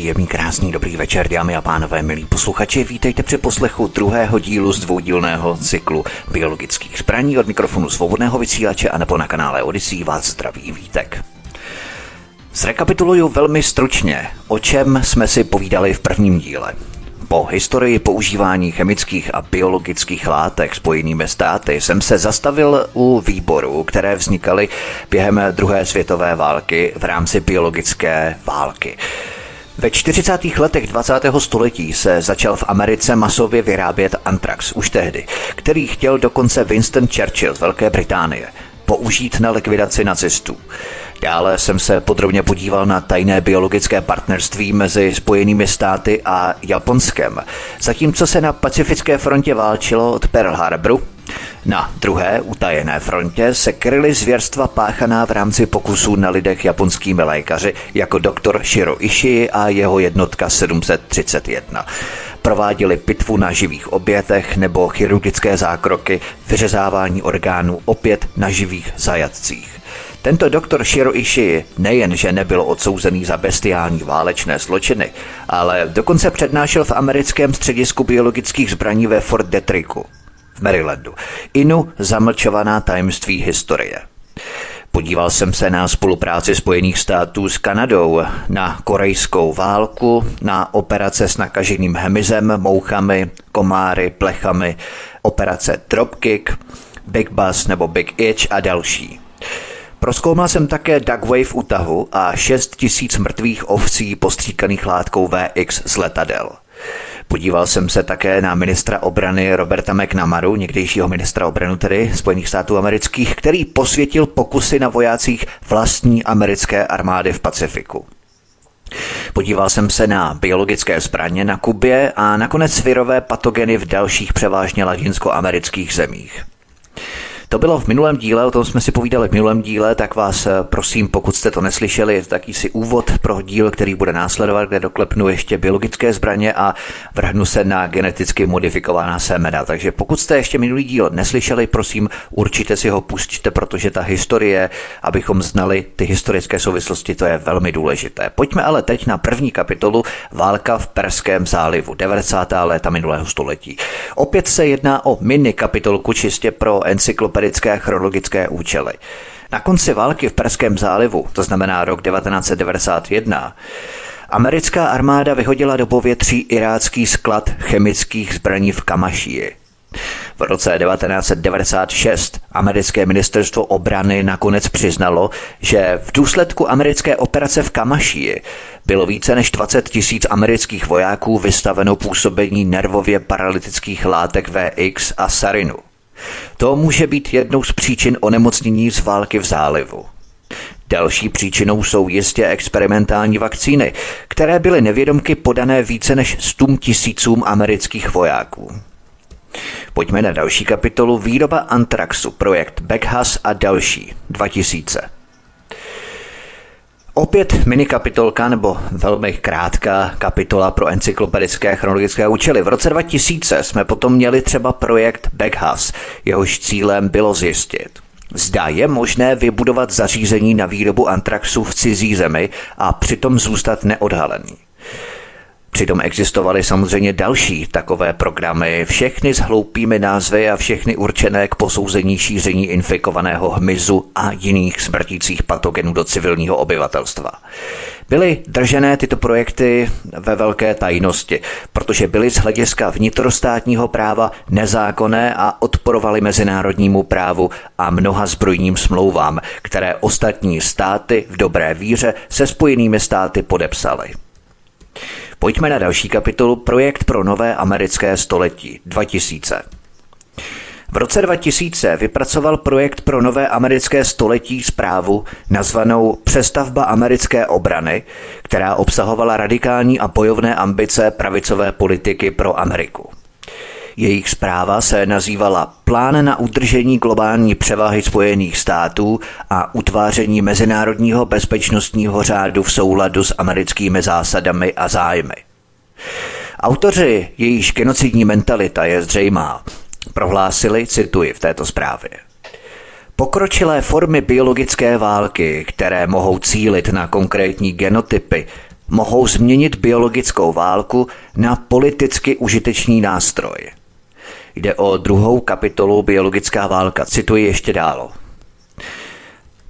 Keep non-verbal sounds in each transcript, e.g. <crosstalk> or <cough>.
Příjemný, krásný, dobrý večer, dámy a pánové, milí posluchači. Vítejte při poslechu druhého dílu z dvoudílného cyklu biologických zbraní od mikrofonu svobodného vysílače a nebo na kanále Odyssey vás zdraví Vítek. Zrekapituluju velmi stručně, o čem jsme si povídali v prvním díle. Po historii používání chemických a biologických látek spojenými státy jsem se zastavil u výborů, které vznikaly během druhé světové války v rámci biologické války. Ve 40. letech 20. století se začal v Americe masově vyrábět antrax, už tehdy, který chtěl dokonce Winston Churchill z Velké Británie použít na likvidaci nacistů. Dále jsem se podrobně podíval na tajné biologické partnerství mezi Spojenými státy a Japonskem, zatímco se na pacifické frontě válčilo od Pearl Harboru na druhé utajené frontě se kryly zvěrstva páchaná v rámci pokusů na lidech japonskými lékaři jako doktor Shiro Ishii a jeho jednotka 731 prováděli pitvu na živých obětech nebo chirurgické zákroky, vyřezávání orgánů opět na živých zajatcích. Tento doktor Shiro Ishii nejenže nebyl odsouzený za bestiální válečné zločiny, ale dokonce přednášel v americkém středisku biologických zbraní ve Fort Detricku. Marylandu. Inu zamlčovaná tajemství historie. Podíval jsem se na spolupráci Spojených států s Kanadou, na korejskou válku, na operace s nakaženým hemizem, mouchami, komáry, plechami, operace Dropkick, Big Bus nebo Big Itch a další. Proskoumal jsem také Dugway v útahu a 6 tisíc mrtvých ovcí postříkaných látkou VX z letadel. Podíval jsem se také na ministra obrany Roberta McNamaru, někdejšího ministra obrany tedy Spojených států amerických, který posvětil pokusy na vojácích vlastní americké armády v Pacifiku. Podíval jsem se na biologické zbraně na Kubě a nakonec virové patogeny v dalších převážně latinskoamerických zemích. To bylo v minulém díle, o tom jsme si povídali v minulém díle, tak vás eh, prosím, pokud jste to neslyšeli, je to taký si úvod pro díl, který bude následovat, kde doklepnu ještě biologické zbraně a vrhnu se na geneticky modifikovaná semena. Takže pokud jste ještě minulý díl neslyšeli, prosím, určitě si ho pustíte, protože ta historie, abychom znali ty historické souvislosti, to je velmi důležité. Pojďme ale teď na první kapitolu Válka v Perském zálivu, 90. léta minulého století. Opět se jedná o mini kapitolku čistě pro encyklopedii americké chronologické účely. Na konci války v Perském zálivu, to znamená rok 1991, americká armáda vyhodila do povětří irácký sklad chemických zbraní v Kamašíji. V roce 1996 americké ministerstvo obrany nakonec přiznalo, že v důsledku americké operace v Kamašíji bylo více než 20 tisíc amerických vojáků vystaveno působení nervově paralytických látek VX a sarinu. To může být jednou z příčin onemocnění z války v zálivu. Další příčinou jsou jistě experimentální vakcíny, které byly nevědomky podané více než 100 tisícům amerických vojáků. Pojďme na další kapitolu Výroba antraxu, projekt Beckhas a další, 2000. Opět mini kapitolka nebo velmi krátká kapitola pro encyklopedické chronologické účely. V roce 2000 jsme potom měli třeba projekt Backhouse, jehož cílem bylo zjistit, Zda je možné vybudovat zařízení na výrobu antraxu v cizí zemi a přitom zůstat neodhalený. Přitom existovaly samozřejmě další takové programy, všechny s hloupými názvy a všechny určené k posouzení šíření infikovaného hmyzu a jiných smrtících patogenů do civilního obyvatelstva. Byly držené tyto projekty ve velké tajnosti, protože byly z hlediska vnitrostátního práva nezákonné a odporovaly mezinárodnímu právu a mnoha zbrojním smlouvám, které ostatní státy v dobré víře se spojenými státy podepsaly. Pojďme na další kapitolu Projekt pro nové americké století 2000. V roce 2000 vypracoval projekt pro nové americké století zprávu nazvanou Přestavba americké obrany, která obsahovala radikální a bojovné ambice pravicové politiky pro Ameriku. Jejich zpráva se nazývala Plán na udržení globální převahy Spojených států a utváření mezinárodního bezpečnostního řádu v souladu s americkými zásadami a zájmy. Autoři, jejíž genocidní mentalita je zřejmá, prohlásili, cituji v této zprávě. Pokročilé formy biologické války, které mohou cílit na konkrétní genotypy, mohou změnit biologickou válku na politicky užitečný nástroj. Jde o druhou kapitolu Biologická válka. Cituji ještě dál.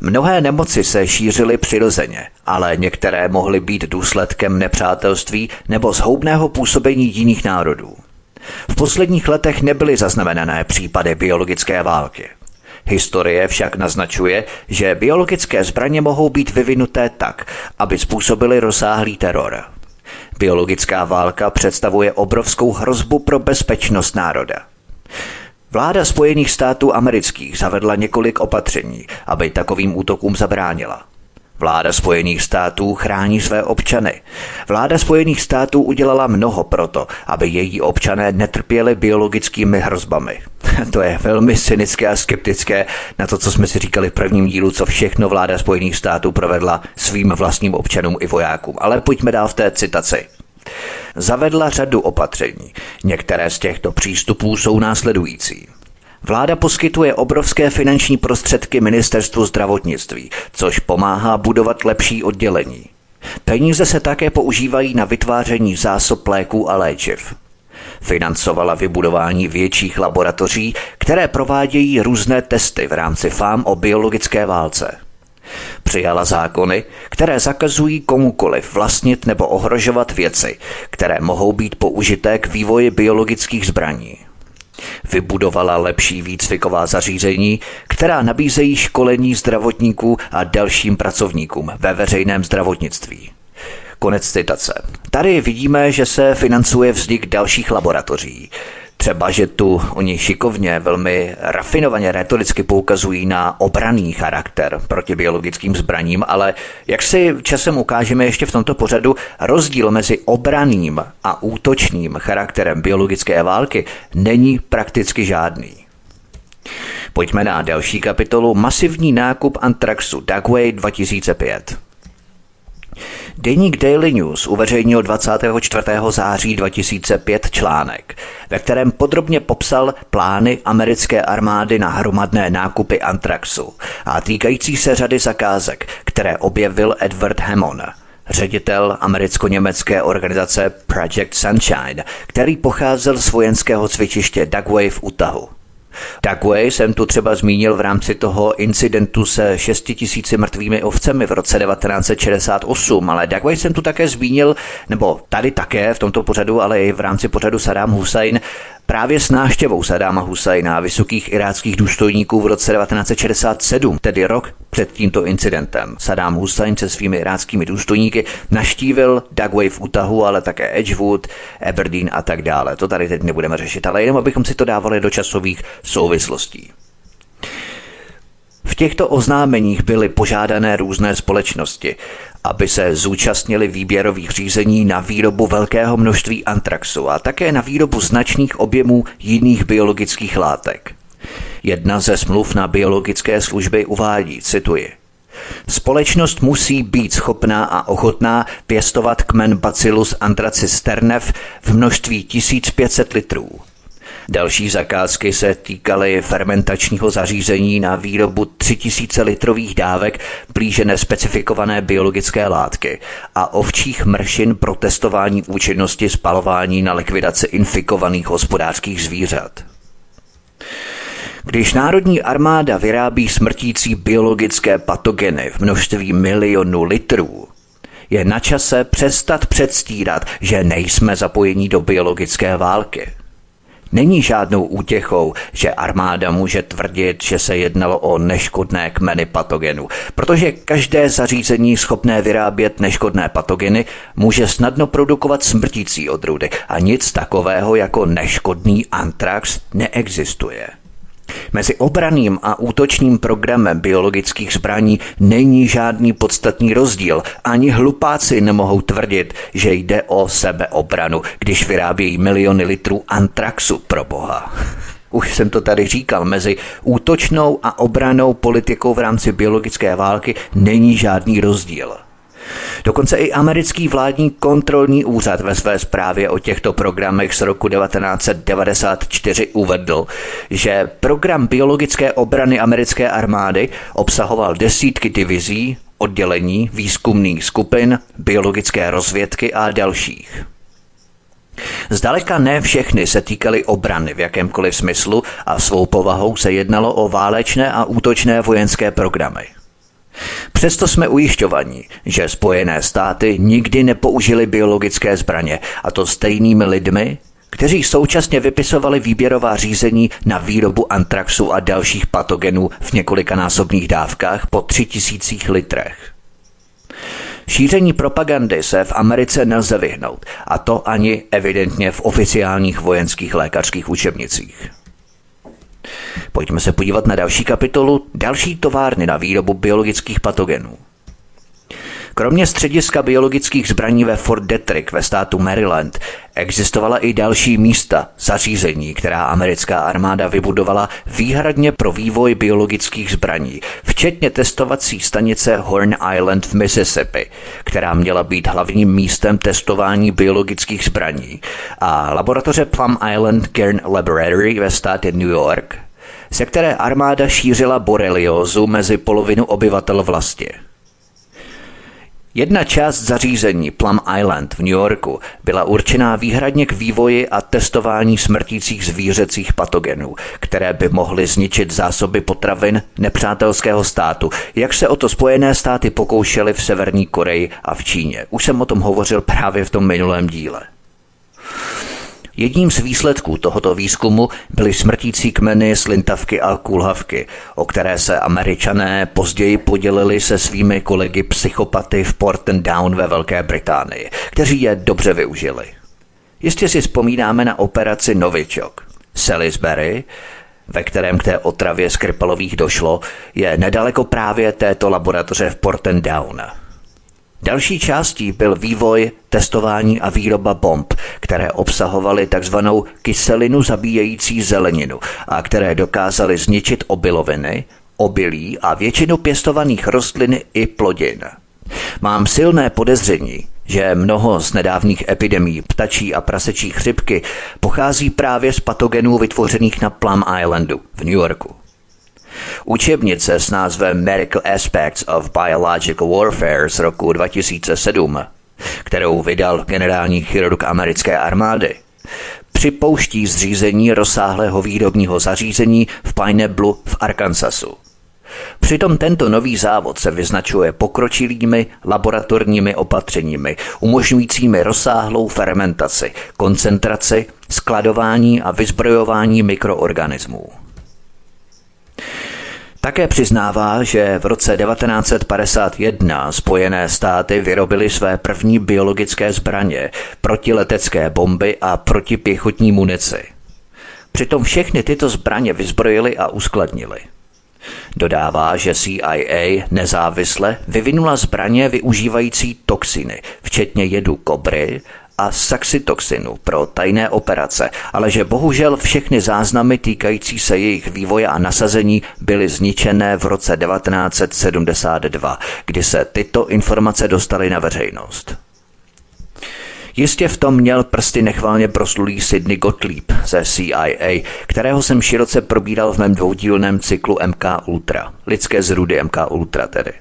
Mnohé nemoci se šířily přirozeně, ale některé mohly být důsledkem nepřátelství nebo zhoubného působení jiných národů. V posledních letech nebyly zaznamenané případy biologické války. Historie však naznačuje, že biologické zbraně mohou být vyvinuté tak, aby způsobily rozsáhlý teror. Biologická válka představuje obrovskou hrozbu pro bezpečnost národa. Vláda Spojených států amerických zavedla několik opatření, aby takovým útokům zabránila. Vláda Spojených států chrání své občany. Vláda Spojených států udělala mnoho proto, aby její občané netrpěli biologickými hrozbami. <laughs> To je velmi cynické a skeptické na to, co jsme si říkali v prvním dílu, co všechno vláda Spojených států provedla svým vlastním občanům i vojákům. Ale pojďme dál v té citaci. Zavedla řadu opatření. Některé z těchto přístupů jsou následující. Vláda poskytuje obrovské finanční prostředky ministerstvu zdravotnictví, což pomáhá budovat lepší oddělení. Peníze se také používají na vytváření zásob léků a léčiv. Financovala vybudování větších laboratoří, které provádějí různé testy v rámci fám o biologické válce. Přijala zákony, které zakazují komukoliv vlastnit nebo ohrožovat věci, které mohou být použité k vývoji biologických zbraní. Vybudovala lepší výcviková zařízení, která nabízejí školení zdravotníků a dalším pracovníkům ve veřejném zdravotnictví. Konec citace. Tady vidíme, že se financuje vznik dalších laboratoří. Třeba, že tu oni šikovně, velmi rafinovaně retoricky poukazují na obraný charakter proti biologickým zbraním, ale jak si časem ukážeme ještě v tomto pořadu, rozdíl mezi obraným a útočným charakterem biologické války není prakticky žádný. Pojďme na další kapitolu Masivní nákup Antraxu Dagway 2005. Deník Daily News uveřejnil 24. září 2005 článek, ve kterém podrobně popsal plány americké armády na hromadné nákupy Antraxu a týkající se řady zakázek, které objevil Edward Hammond, ředitel americko-německé organizace Project Sunshine, který pocházel z vojenského cvičiště Dugway v Utahu. Dagway jsem tu třeba zmínil v rámci toho incidentu se 6 tisíci mrtvými ovcemi v roce 1968, ale Dagway jsem tu také zmínil, nebo tady také v tomto pořadu, ale i v rámci pořadu Saddam Hussein, právě s náštěvou Sadáma Husajna vysokých iráckých důstojníků v roce 1967, tedy rok před tímto incidentem. Saddam Hussein se svými iráckými důstojníky naštívil Dagway v Utahu, ale také Edgewood, Aberdeen a tak dále. To tady teď nebudeme řešit, ale jenom abychom si to dávali do časových souvislostí. V těchto oznámeních byly požádané různé společnosti, aby se zúčastnili výběrových řízení na výrobu velkého množství antraxu a také na výrobu značných objemů jiných biologických látek. Jedna ze smluv na biologické služby uvádí, cituji, Společnost musí být schopná a ochotná pěstovat kmen Bacillus anthracis ternev v množství 1500 litrů. Další zakázky se týkaly fermentačního zařízení na výrobu 3000 litrových dávek blíže nespecifikované biologické látky a ovčích mršin pro testování účinnosti spalování na likvidaci infikovaných hospodářských zvířat. Když národní armáda vyrábí smrtící biologické patogeny v množství milionu litrů, je na čase přestat předstírat, že nejsme zapojení do biologické války. Není žádnou útěchou, že armáda může tvrdit, že se jednalo o neškodné kmeny patogenu, protože každé zařízení schopné vyrábět neškodné patogeny může snadno produkovat smrtící odrůdy a nic takového jako neškodný antrax neexistuje. Mezi obraným a útočním programem biologických zbraní není žádný podstatný rozdíl. Ani hlupáci nemohou tvrdit, že jde o sebeobranu, když vyrábějí miliony litrů antraxu pro boha. <laughs> Už jsem to tady říkal, mezi útočnou a obranou politikou v rámci biologické války není žádný rozdíl. Dokonce i americký vládní kontrolní úřad ve své zprávě o těchto programech z roku 1994 uvedl, že program biologické obrany americké armády obsahoval desítky divizí, oddělení, výzkumných skupin, biologické rozvědky a dalších. Zdaleka ne všechny se týkaly obrany v jakémkoliv smyslu a svou povahou se jednalo o válečné a útočné vojenské programy. Přesto jsme ujišťovaní, že Spojené státy nikdy nepoužili biologické zbraně, a to stejnými lidmi, kteří současně vypisovali výběrová řízení na výrobu antraxu a dalších patogenů v několikanásobných dávkách po tři tisících litrech. Šíření propagandy se v Americe nelze vyhnout, a to ani evidentně v oficiálních vojenských lékařských učebnicích. Pojďme se podívat na další kapitolu, další továrny na výrobu biologických patogenů. Kromě střediska biologických zbraní ve Fort Detrick ve státu Maryland existovala i další místa, zařízení, která americká armáda vybudovala výhradně pro vývoj biologických zbraní, včetně testovací stanice Horn Island v Mississippi, která měla být hlavním místem testování biologických zbraní, a laboratoře Plum Island Kern Laboratory ve státě New York, ze které armáda šířila boreliózu mezi polovinu obyvatel vlasti. Jedna část zařízení Plum Island v New Yorku byla určená výhradně k vývoji a testování smrtících zvířecích patogenů, které by mohly zničit zásoby potravin nepřátelského státu, jak se o to Spojené státy pokoušely v Severní Koreji a v Číně. Už jsem o tom hovořil právě v tom minulém díle. Jedním z výsledků tohoto výzkumu byly smrtící kmeny slintavky a kulhavky, o které se američané později podělili se svými kolegy psychopaty v Porten Down ve Velké Británii, kteří je dobře využili. Jistě si vzpomínáme na operaci Novičok. Salisbury, ve kterém k té otravě Skripalových došlo, je nedaleko právě této laboratoře v Porten Down. Další částí byl vývoj, testování a výroba bomb, které obsahovaly takzvanou kyselinu zabíjející zeleninu a které dokázaly zničit obiloviny, obilí a většinu pěstovaných rostlin i plodin. Mám silné podezření, že mnoho z nedávných epidemí ptačí a prasečí chřipky pochází právě z patogenů vytvořených na Plum Islandu v New Yorku. Učebnice s názvem Medical Aspects of Biological Warfare z roku 2007, kterou vydal generální chirurg americké armády, připouští zřízení rozsáhlého výrobního zařízení v Pineapple v Arkansasu. Přitom tento nový závod se vyznačuje pokročilými laboratorními opatřeními, umožňujícími rozsáhlou fermentaci, koncentraci, skladování a vyzbrojování mikroorganismů. Také přiznává, že v roce 1951 Spojené státy vyrobily své první biologické zbraně, protiletecké bomby a protipěchotní munici. Přitom všechny tyto zbraně vyzbrojili a uskladnili. Dodává, že CIA nezávisle vyvinula zbraně využívající toxiny, včetně jedu kobry a saxitoxinu pro tajné operace, ale že bohužel všechny záznamy týkající se jejich vývoje a nasazení byly zničené v roce 1972, kdy se tyto informace dostaly na veřejnost. Jistě v tom měl prsty nechválně proslulý Sidney Gottlieb ze CIA, kterého jsem široce probíral v mém dvoudílném cyklu MK Ultra, lidské zrůdy MK Ultra tedy.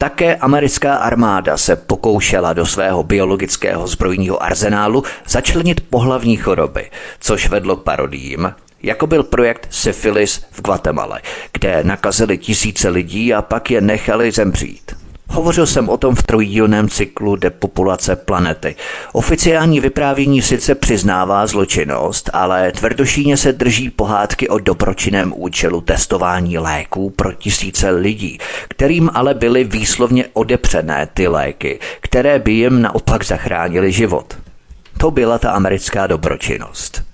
Také americká armáda se pokoušela do svého biologického zbrojního arzenálu začlenit pohlavní choroby, což vedlo k parodím, jako byl projekt Syphilis v Guatemala, kde nakazili tisíce lidí a pak je nechali zemřít. Hovořil jsem o tom v trojdílném cyklu Depopulace planety. Oficiální vyprávění sice přiznává zločinnost, ale tvrdošíně se drží pohádky o dobročinném účelu testování léků pro tisíce lidí, kterým ale byly výslovně odepřené ty léky, které by jim naopak zachránili život. To byla ta americká dobročinnost.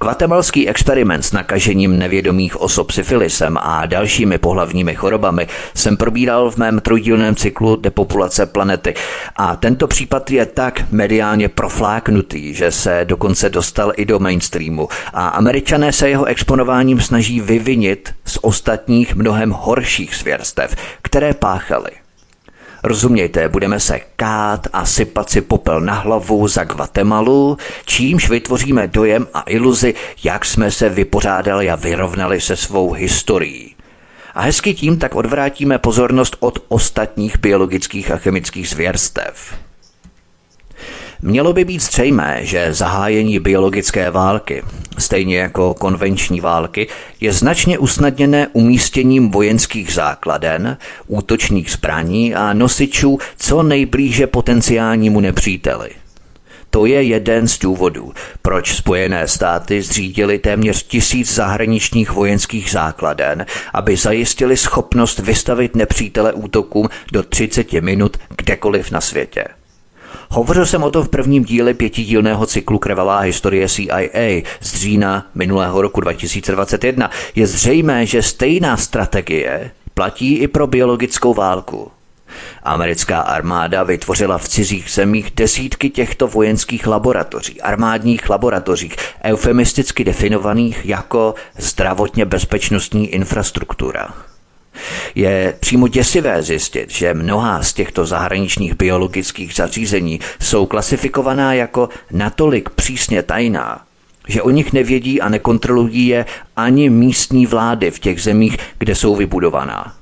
Guatemalský experiment s nakažením nevědomých osob syfilisem a dalšími pohlavními chorobami jsem probíral v mém trojdílném cyklu Depopulace planety a tento případ je tak mediálně profláknutý, že se dokonce dostal i do mainstreamu a američané se jeho exponováním snaží vyvinit z ostatních mnohem horších svěrstev, které páchali. Rozumějte, budeme se kát a sypat si popel na hlavu za Guatemalu, čímž vytvoříme dojem a iluzi, jak jsme se vypořádali a vyrovnali se svou historií. A hezky tím tak odvrátíme pozornost od ostatních biologických a chemických zvěrstev. Mělo by být zřejmé, že zahájení biologické války, stejně jako konvenční války, je značně usnadněné umístěním vojenských základen, útočných zbraní a nosičů co nejblíže potenciálnímu nepříteli. To je jeden z důvodů, proč Spojené státy zřídili téměř tisíc zahraničních vojenských základen, aby zajistili schopnost vystavit nepřítele útokům do 30 minut kdekoliv na světě. Hovořil jsem o tom v prvním díle pětidílného cyklu Krvavá historie CIA z října minulého roku 2021. Je zřejmé, že stejná strategie platí i pro biologickou válku. Americká armáda vytvořila v cizích zemích desítky těchto vojenských laboratoří, armádních laboratořích, eufemisticky definovaných jako zdravotně bezpečnostní infrastruktura. Je přímo děsivé zjistit, že mnohá z těchto zahraničních biologických zařízení jsou klasifikovaná jako natolik přísně tajná, že o nich nevědí a nekontrolují je ani místní vlády v těch zemích, kde jsou vybudovaná.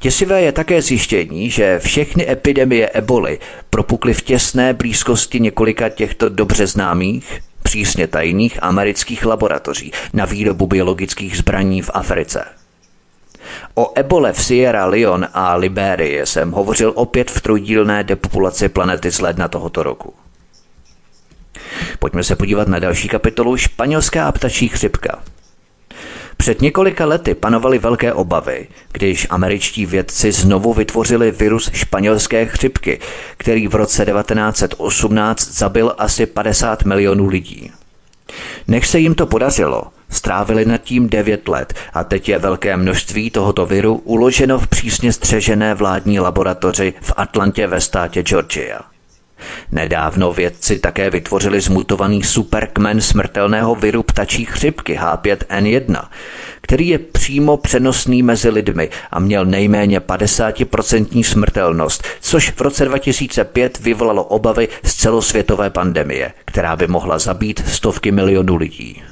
Děsivé je také zjištění, že všechny epidemie eboli propukly v těsné blízkosti několika těchto dobře známých, přísně tajných amerických laboratoří na výrobu biologických zbraní v Africe. O ebole v Sierra Leone a Liberii jsem hovořil opět v trojdílné depopulaci planety z ledna tohoto roku. Pojďme se podívat na další kapitolu Španělská ptačí chřipka. Před několika lety panovaly velké obavy, když američtí vědci znovu vytvořili virus španělské chřipky, který v roce 1918 zabil asi 50 milionů lidí. Než se jim to podařilo, strávili nad tím 9 let a teď je velké množství tohoto viru uloženo v přísně střežené vládní laboratoři v Atlantě ve státě Georgia. Nedávno vědci také vytvořili zmutovaný superkmen smrtelného viru ptačí chřipky H5N1, který je přímo přenosný mezi lidmi a měl nejméně 50% smrtelnost, což v roce 2005 vyvolalo obavy z celosvětové pandemie, která by mohla zabít stovky milionů lidí.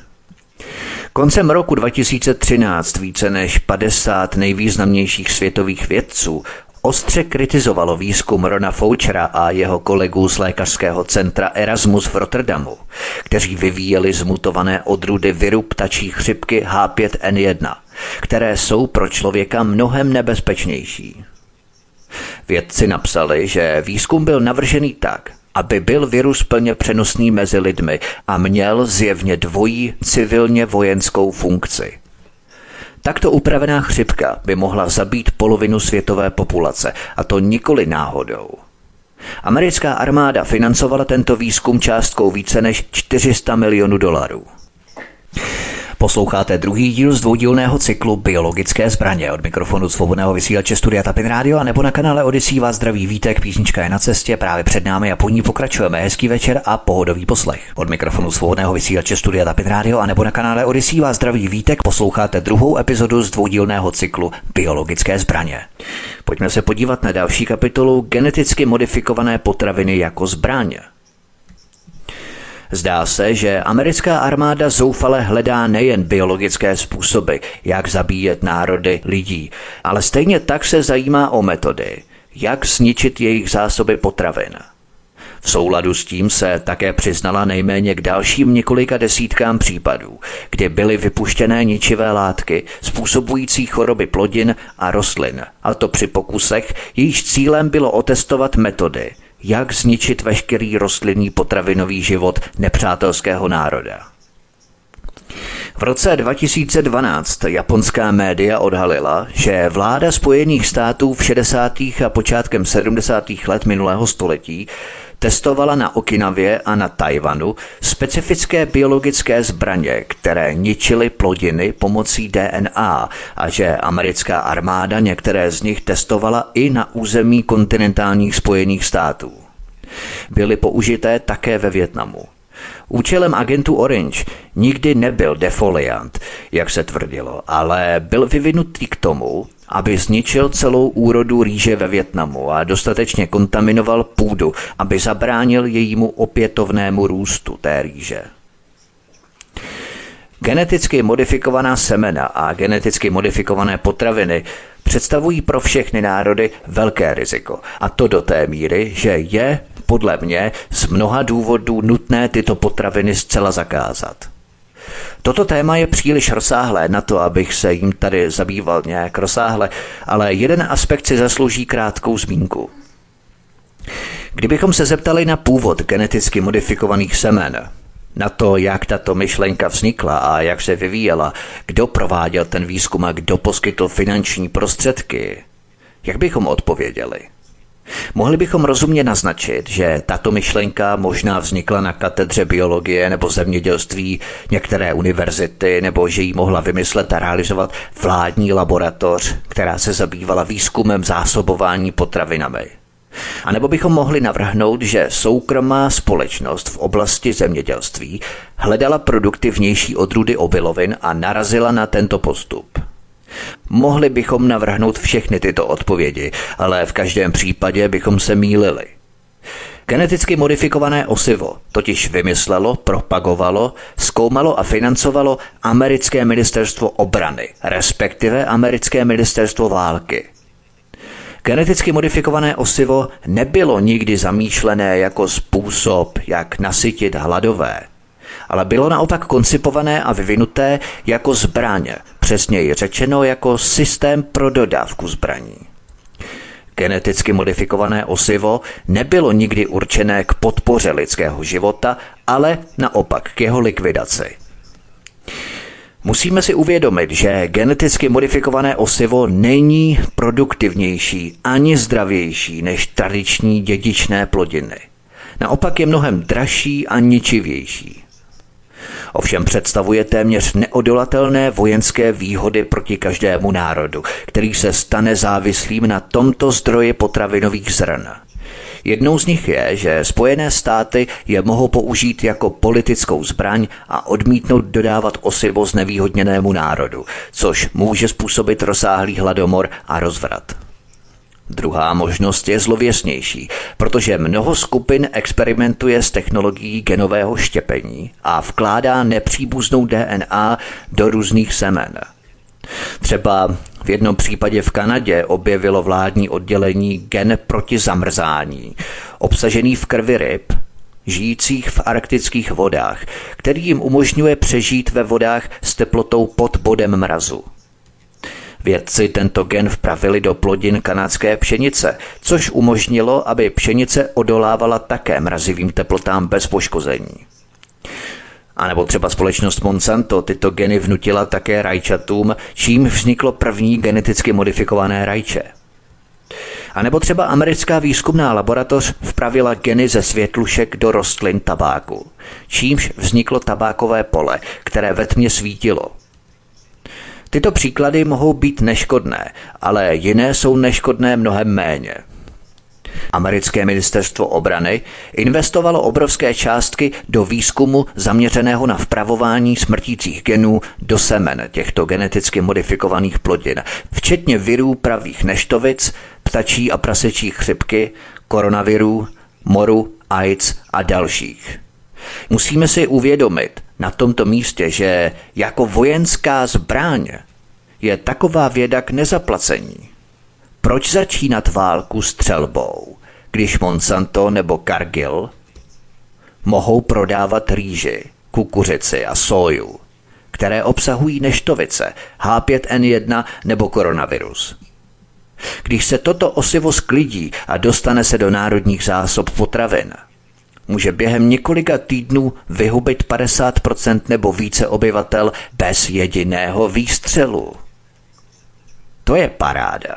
Koncem roku 2013 více než 50 nejvýznamnějších světových vědců ostře kritizovalo výzkum Rona Fouchera a jeho kolegů z lékařského centra Erasmus v Rotterdamu, kteří vyvíjeli zmutované odrůdy viru ptačí chřipky H5N1, které jsou pro člověka mnohem nebezpečnější. Vědci napsali, že výzkum byl navržený tak, aby byl virus plně přenosný mezi lidmi a měl zjevně dvojí civilně vojenskou funkci – Takto upravená chřipka by mohla zabít polovinu světové populace, a to nikoli náhodou. Americká armáda financovala tento výzkum částkou více než 400 milionů dolarů. Posloucháte druhý díl z dvoudílného cyklu Biologické zbraně. Od mikrofonu svobodného vysílače Studia Tapin Radio a nebo na kanále Odisí vás zdraví vítek, písnička je na cestě, právě před námi a po ní pokračujeme. Hezký večer a pohodový poslech. Od mikrofonu svobodného vysílače Studia Tapin Radio a nebo na kanále Odisí vás zdraví vítek, posloucháte druhou epizodu z dvoudílného cyklu Biologické zbraně. Pojďme se podívat na další kapitolu geneticky modifikované potraviny jako zbraně. Zdá se, že americká armáda zoufale hledá nejen biologické způsoby, jak zabíjet národy lidí, ale stejně tak se zajímá o metody, jak zničit jejich zásoby potravin. V souladu s tím se také přiznala nejméně k dalším několika desítkám případů, kdy byly vypuštěné ničivé látky způsobující choroby plodin a rostlin, a to při pokusech, jejíž cílem bylo otestovat metody, jak zničit veškerý rostlinný potravinový život nepřátelského národa. V roce 2012 japonská média odhalila, že vláda Spojených států v 60. a počátkem 70. let minulého století testovala na Okinavě a na Tajvanu specifické biologické zbraně, které ničily plodiny pomocí DNA a že americká armáda některé z nich testovala i na území kontinentálních spojených států. Byly použité také ve Větnamu. Účelem agentu Orange nikdy nebyl defoliant, jak se tvrdilo, ale byl vyvinutý k tomu, aby zničil celou úrodu rýže ve Větnamu a dostatečně kontaminoval půdu, aby zabránil jejímu opětovnému růstu té rýže. Geneticky modifikovaná semena a geneticky modifikované potraviny představují pro všechny národy velké riziko. A to do té míry, že je, podle mě, z mnoha důvodů nutné tyto potraviny zcela zakázat. Toto téma je příliš rozsáhlé na to, abych se jim tady zabýval nějak rozsáhle, ale jeden aspekt si zaslouží krátkou zmínku. Kdybychom se zeptali na původ geneticky modifikovaných semen, na to, jak tato myšlenka vznikla a jak se vyvíjela, kdo prováděl ten výzkum a kdo poskytl finanční prostředky, jak bychom odpověděli? Mohli bychom rozumně naznačit, že tato myšlenka možná vznikla na katedře biologie nebo zemědělství některé univerzity, nebo že ji mohla vymyslet a realizovat vládní laboratoř, která se zabývala výzkumem zásobování potravinami. A nebo bychom mohli navrhnout, že soukromá společnost v oblasti zemědělství hledala produktivnější odrůdy obilovin a narazila na tento postup. Mohli bychom navrhnout všechny tyto odpovědi, ale v každém případě bychom se mýlili. Geneticky modifikované osivo totiž vymyslelo, propagovalo, zkoumalo a financovalo americké ministerstvo obrany, respektive americké ministerstvo války. Geneticky modifikované osivo nebylo nikdy zamýšlené jako způsob, jak nasytit hladové, ale bylo naopak koncipované a vyvinuté jako zbraně, přesněji řečeno jako systém pro dodávku zbraní. Geneticky modifikované osivo nebylo nikdy určené k podpoře lidského života, ale naopak k jeho likvidaci. Musíme si uvědomit, že geneticky modifikované osivo není produktivnější ani zdravější než tradiční dědičné plodiny. Naopak je mnohem dražší a ničivější. Ovšem představuje téměř neodolatelné vojenské výhody proti každému národu, který se stane závislým na tomto zdroji potravinových zrn. Jednou z nich je, že Spojené státy je mohou použít jako politickou zbraň a odmítnout dodávat osivo znevýhodněnému národu, což může způsobit rozsáhlý hladomor a rozvrat. Druhá možnost je zlověsnější, protože mnoho skupin experimentuje s technologií genového štěpení a vkládá nepříbuznou DNA do různých semen. Třeba v jednom případě v Kanadě objevilo vládní oddělení gen proti zamrzání, obsažený v krvi ryb, žijících v arktických vodách, který jim umožňuje přežít ve vodách s teplotou pod bodem mrazu. Vědci tento gen vpravili do plodin kanadské pšenice, což umožnilo, aby pšenice odolávala také mrazivým teplotám bez poškození. A nebo třeba společnost Monsanto tyto geny vnutila také rajčatům, čím vzniklo první geneticky modifikované rajče. A nebo třeba americká výzkumná laboratoř vpravila geny ze světlušek do rostlin tabáku, čímž vzniklo tabákové pole, které ve tmě svítilo. Tyto příklady mohou být neškodné, ale jiné jsou neškodné mnohem méně. Americké ministerstvo obrany investovalo obrovské částky do výzkumu zaměřeného na vpravování smrtících genů do semen těchto geneticky modifikovaných plodin, včetně virů pravých neštovic, ptačí a prasečí chřipky, koronavirů, moru, AIDS a dalších. Musíme si uvědomit na tomto místě, že jako vojenská zbraň je taková věda k nezaplacení. Proč začínat válku střelbou, když Monsanto nebo Cargill mohou prodávat rýži, kukuřici a soju, které obsahují neštovice, H5N1 nebo koronavirus? Když se toto osivo sklidí a dostane se do národních zásob potravin, může během několika týdnů vyhubit 50% nebo více obyvatel bez jediného výstřelu. To je paráda.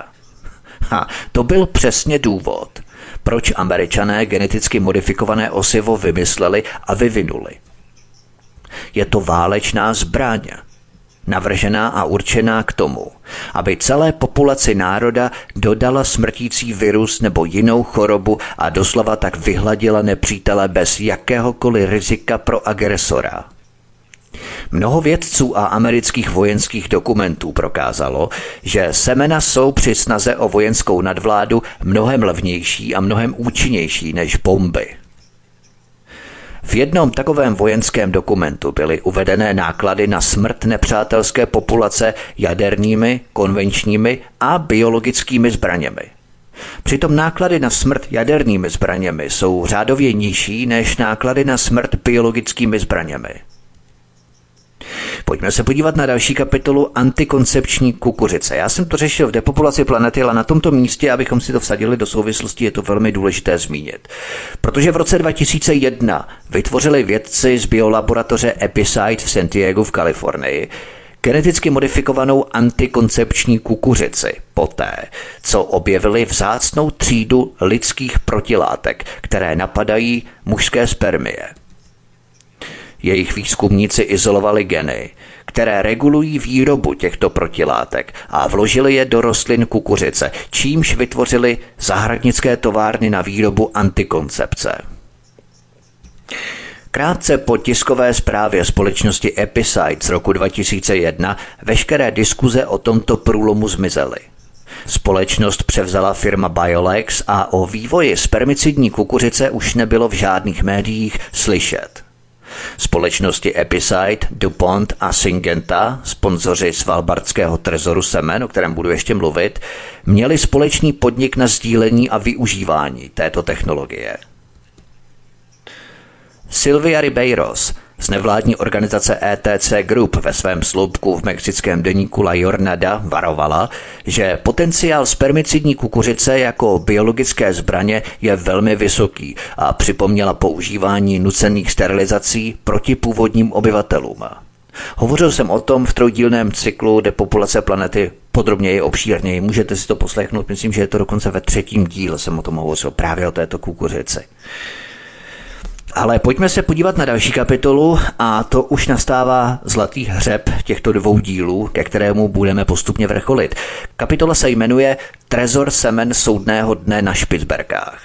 Ha, to byl přesně důvod, proč američané geneticky modifikované osivo vymysleli a vyvinuli. Je to válečná zbraň, navržená a určená k tomu, aby celé populaci národa dodala smrtící virus nebo jinou chorobu a doslova tak vyhladila nepřítele bez jakéhokoliv rizika pro agresora. Mnoho vědců a amerických vojenských dokumentů prokázalo, že semena jsou při snaze o vojenskou nadvládu mnohem levnější a mnohem účinnější než bomby. V jednom takovém vojenském dokumentu byly uvedené náklady na smrt nepřátelské populace jadernými, konvenčními a biologickými zbraněmi. Přitom náklady na smrt jadernými zbraněmi jsou řádově nižší než náklady na smrt biologickými zbraněmi. Pojďme se podívat na další kapitolu antikoncepční kukuřice. Já jsem to řešil v depopulaci planety, ale na tomto místě, abychom si to vsadili do souvislosti, je to velmi důležité zmínit. Protože v roce 2001 vytvořili vědci z biolaboratoře Epicide v San Diego v Kalifornii geneticky modifikovanou antikoncepční kukuřici poté, co objevili vzácnou třídu lidských protilátek, které napadají mužské spermie. Jejich výzkumníci izolovali geny, které regulují výrobu těchto protilátek a vložili je do rostlin kukuřice, čímž vytvořili zahradnické továrny na výrobu antikoncepce. Krátce po tiskové zprávě společnosti Epicide z roku 2001 veškeré diskuze o tomto průlomu zmizely. Společnost převzala firma Biolex a o vývoji spermicidní kukuřice už nebylo v žádných médiích slyšet. Společnosti Epicide, DuPont a Syngenta, sponzoři svalbardského trezoru semen, o kterém budu ještě mluvit, měli společný podnik na sdílení a využívání této technologie. Silvia Ribeiros – z nevládní organizace ETC Group ve svém sloupku v mexickém deníku La Jornada varovala, že potenciál spermicidní kukuřice jako biologické zbraně je velmi vysoký a připomněla používání nucených sterilizací proti původním obyvatelům. Hovořil jsem o tom v trojdílném cyklu Depopulace planety podrobněji, obšírněji. Můžete si to poslechnout, myslím, že je to dokonce ve třetím díle, jsem o tom hovořil, právě o této kukuřici. Ale pojďme se podívat na další kapitolu a to už nastává zlatý hřeb těchto dvou dílů, ke kterému budeme postupně vrcholit. Kapitola se jmenuje Trezor semen soudného dne na Špicberkách.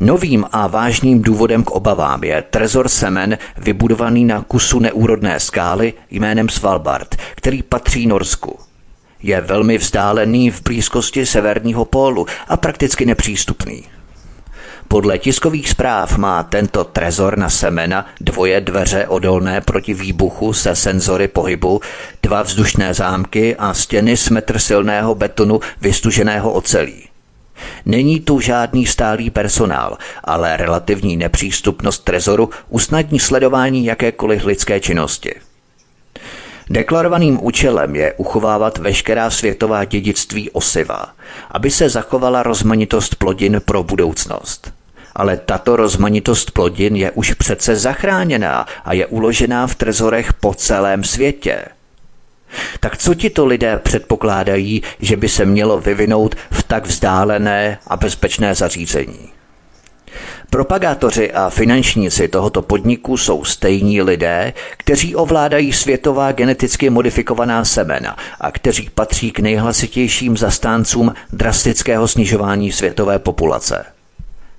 Novým a vážným důvodem k obavám je trezor semen vybudovaný na kusu neúrodné skály jménem Svalbard, který patří Norsku. Je velmi vzdálený v blízkosti severního pólu a prakticky nepřístupný. Podle tiskových zpráv má tento trezor na semena dvoje dveře odolné proti výbuchu se senzory pohybu, dva vzdušné zámky a stěny s metr silného betonu vystuženého ocelí. Není tu žádný stálý personál, ale relativní nepřístupnost trezoru usnadní sledování jakékoliv lidské činnosti. Deklarovaným účelem je uchovávat veškerá světová dědictví osiva, aby se zachovala rozmanitost plodin pro budoucnost ale tato rozmanitost plodin je už přece zachráněná a je uložená v trezorech po celém světě. Tak co ti to lidé předpokládají, že by se mělo vyvinout v tak vzdálené a bezpečné zařízení? Propagátoři a finančníci tohoto podniku jsou stejní lidé, kteří ovládají světová geneticky modifikovaná semena a kteří patří k nejhlasitějším zastáncům drastického snižování světové populace.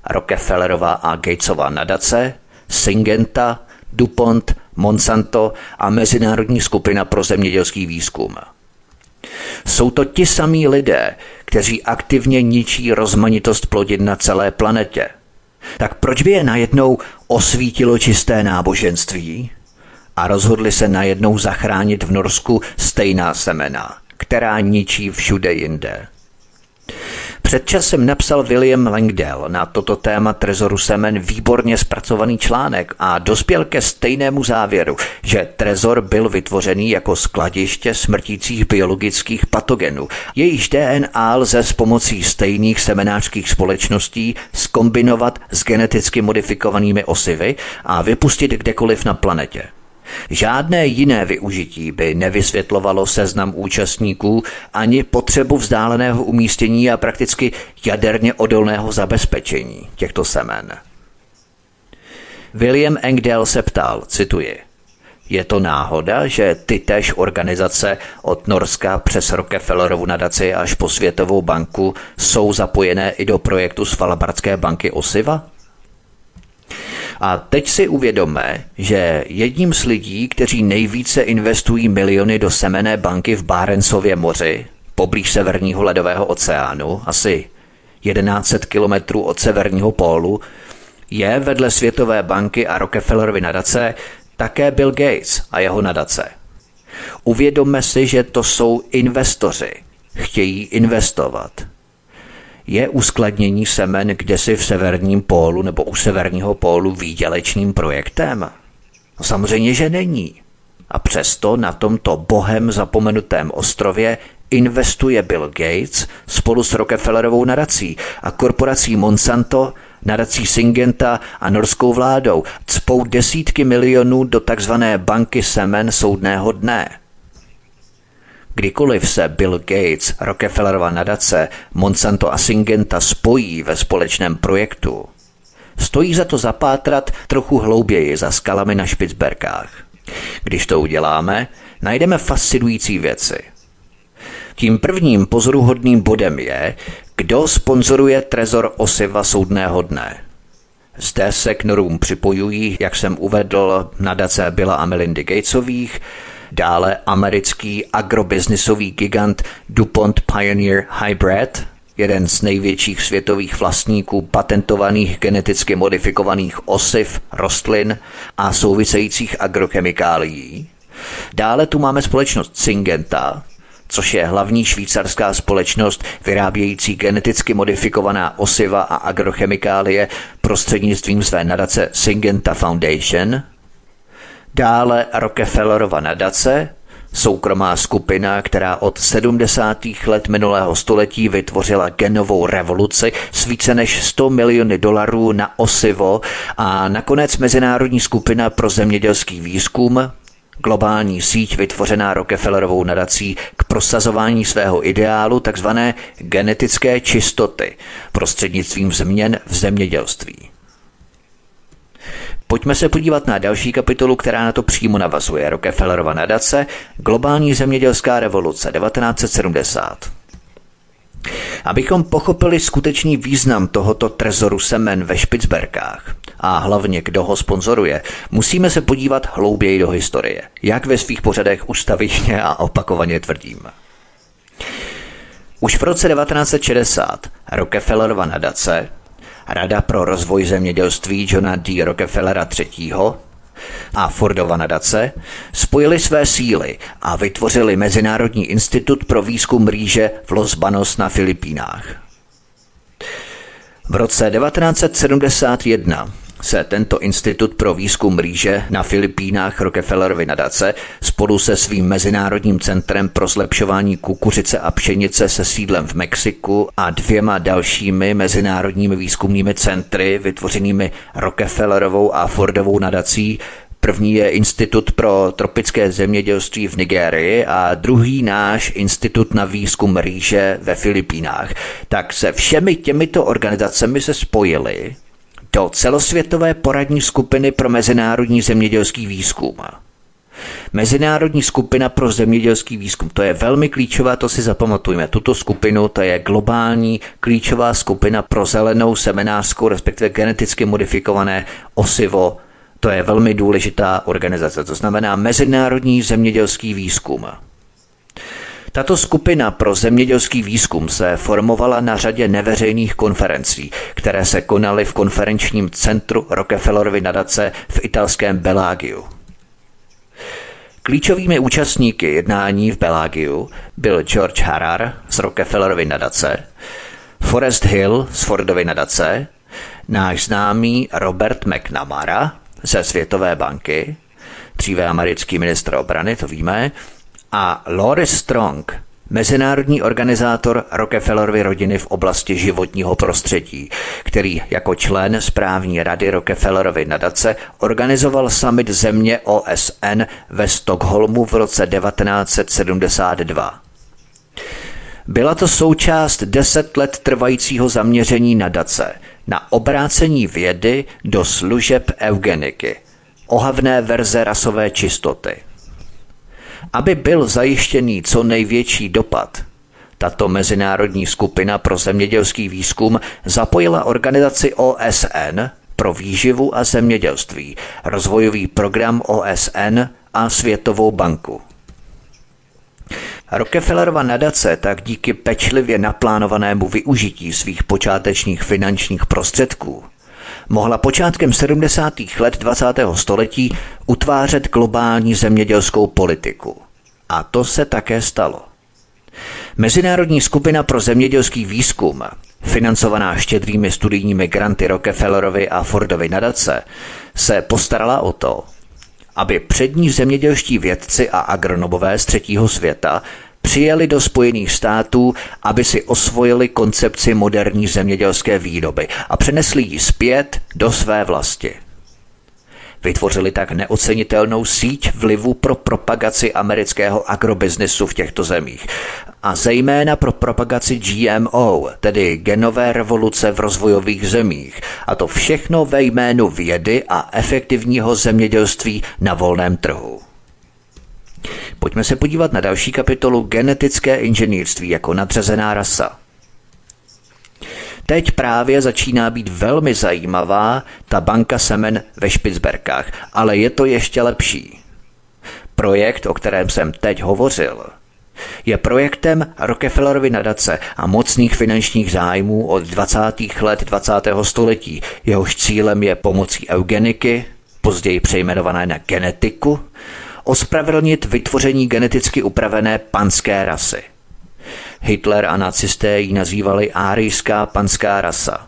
Rockefellerova a Gatesova nadace, Syngenta, DuPont, Monsanto a Mezinárodní skupina pro zemědělský výzkum. Jsou to ti samí lidé, kteří aktivně ničí rozmanitost plodin na celé planetě. Tak proč by je najednou osvítilo čisté náboženství a rozhodli se najednou zachránit v Norsku stejná semena, která ničí všude jinde? Před časem napsal William Langdell na toto téma trezoru semen výborně zpracovaný článek a dospěl ke stejnému závěru, že trezor byl vytvořený jako skladiště smrtících biologických patogenů. Jejíž DNA lze s pomocí stejných semenářských společností skombinovat s geneticky modifikovanými osivy a vypustit kdekoliv na planetě. Žádné jiné využití by nevysvětlovalo seznam účastníků ani potřebu vzdáleného umístění a prakticky jaderně odolného zabezpečení těchto semen. William Engdahl se ptal, cituji, je to náhoda, že ty též organizace od Norska přes Rockefellerovu nadaci až po Světovou banku jsou zapojené i do projektu Svalbardské banky Osiva? A teď si uvědomme, že jedním z lidí, kteří nejvíce investují miliony do semené banky v Bárencově moři, poblíž Severního ledového oceánu, asi 1100 kilometrů od severního pólu, je vedle Světové banky a Rockefellerovy nadace také Bill Gates a jeho nadace. Uvědomme si, že to jsou investoři. Chtějí investovat. Je uskladnění semen kdesi v severním pólu nebo u severního pólu výdělečným projektem? No samozřejmě, že není. A přesto na tomto bohem zapomenutém ostrově investuje Bill Gates spolu s Rockefellerovou nadací a korporací Monsanto, nadací Syngenta a norskou vládou cpou desítky milionů do takzvané banky semen soudného dne. Kdykoliv se Bill Gates, Rockefellerova nadace, Monsanto a Syngenta spojí ve společném projektu, stojí za to zapátrat trochu hlouběji za skalami na Špicberkách. Když to uděláme, najdeme fascinující věci. Tím prvním pozoruhodným bodem je, kdo sponzoruje trezor osiva soudného dne. Zde se k norům připojují, jak jsem uvedl, nadace Billa a Melindy Gatesových, dále americký agrobiznisový gigant DuPont Pioneer Hybrid, jeden z největších světových vlastníků patentovaných geneticky modifikovaných osiv, rostlin a souvisejících agrochemikálií. Dále tu máme společnost Syngenta, což je hlavní švýcarská společnost vyrábějící geneticky modifikovaná osiva a agrochemikálie prostřednictvím své nadace Syngenta Foundation, dále Rockefellerova nadace, soukromá skupina, která od 70. let minulého století vytvořila genovou revoluci s více než 100 miliony dolarů na osivo a nakonec Mezinárodní skupina pro zemědělský výzkum, globální síť vytvořená Rockefellerovou nadací k prosazování svého ideálu tzv. genetické čistoty prostřednictvím změn v zemědělství. Pojďme se podívat na další kapitolu, která na to přímo navazuje. Rockefellerova nadace, globální zemědělská revoluce 1970. Abychom pochopili skutečný význam tohoto trezoru semen ve Špicberkách a hlavně kdo ho sponzoruje, musíme se podívat hlouběji do historie, jak ve svých pořadech ustavičně a opakovaně tvrdím. Už v roce 1960 Rockefellerova nadace, Rada pro rozvoj zemědělství Johna D. Rockefellera III a Fordova nadace spojili své síly a vytvořili Mezinárodní institut pro výzkum rýže v Los Banos na Filipínách. V roce 1971 se tento institut pro výzkum rýže na Filipínách Rockefellerovy nadace spolu se svým Mezinárodním centrem pro zlepšování kukuřice a pšenice se sídlem v Mexiku a dvěma dalšími mezinárodními výzkumnými centry vytvořenými Rockefellerovou a Fordovou nadací První je Institut pro tropické zemědělství v Nigérii a druhý náš Institut na výzkum rýže ve Filipínách. Tak se všemi těmito organizacemi se spojili do celosvětové poradní skupiny pro mezinárodní zemědělský výzkum. Mezinárodní skupina pro zemědělský výzkum, to je velmi klíčová, to si zapamatujeme. Tuto skupinu, to je globální klíčová skupina pro zelenou semenářskou, respektive geneticky modifikované osivo. To je velmi důležitá organizace, to znamená Mezinárodní zemědělský výzkum. Tato skupina pro zemědělský výzkum se formovala na řadě neveřejných konferencí, které se konaly v konferenčním centru Rockefellerovy nadace v italském Belágiu. Klíčovými účastníky jednání v Belágiu byl George Harar z Rockefellerovy nadace, Forrest Hill z Fordovy nadace, náš známý Robert McNamara ze Světové banky, dříve americký ministr obrany, to víme, a Lori Strong, mezinárodní organizátor Rockefellerovy rodiny v oblasti životního prostředí, který jako člen správní rady Rockefellerovy nadace organizoval summit země OSN ve Stockholmu v roce 1972. Byla to součást deset let trvajícího zaměření nadace na obrácení vědy do služeb eugeniky, ohavné verze rasové čistoty. Aby byl zajištěný co největší dopad, tato mezinárodní skupina pro zemědělský výzkum zapojila organizaci OSN pro výživu a zemědělství, rozvojový program OSN a Světovou banku. Rockefellerova nadace tak díky pečlivě naplánovanému využití svých počátečních finančních prostředků mohla počátkem 70. let 20. století utvářet globální zemědělskou politiku. A to se také stalo. Mezinárodní skupina pro zemědělský výzkum, financovaná štědrými studijními granty Rockefellerovy a Fordovy nadace, se postarala o to, aby přední zemědělští vědci a agronomové z třetího světa přijeli do Spojených států, aby si osvojili koncepci moderní zemědělské výroby a přenesli ji zpět do své vlasti. Vytvořili tak neocenitelnou síť vlivu pro propagaci amerického agrobiznesu v těchto zemích a zejména pro propagaci GMO, tedy genové revoluce v rozvojových zemích, a to všechno ve jménu vědy a efektivního zemědělství na volném trhu. Pojďme se podívat na další kapitolu genetické inženýrství jako nadřazená rasa. Teď právě začíná být velmi zajímavá ta banka semen ve Špicberkách, ale je to ještě lepší. Projekt, o kterém jsem teď hovořil, je projektem Rockefellerovy nadace a mocných finančních zájmů od 20. let 20. století. Jehož cílem je pomocí eugeniky, později přejmenované na genetiku, ospravedlnit vytvoření geneticky upravené panské rasy. Hitler a nacisté ji nazývali árijská panská rasa.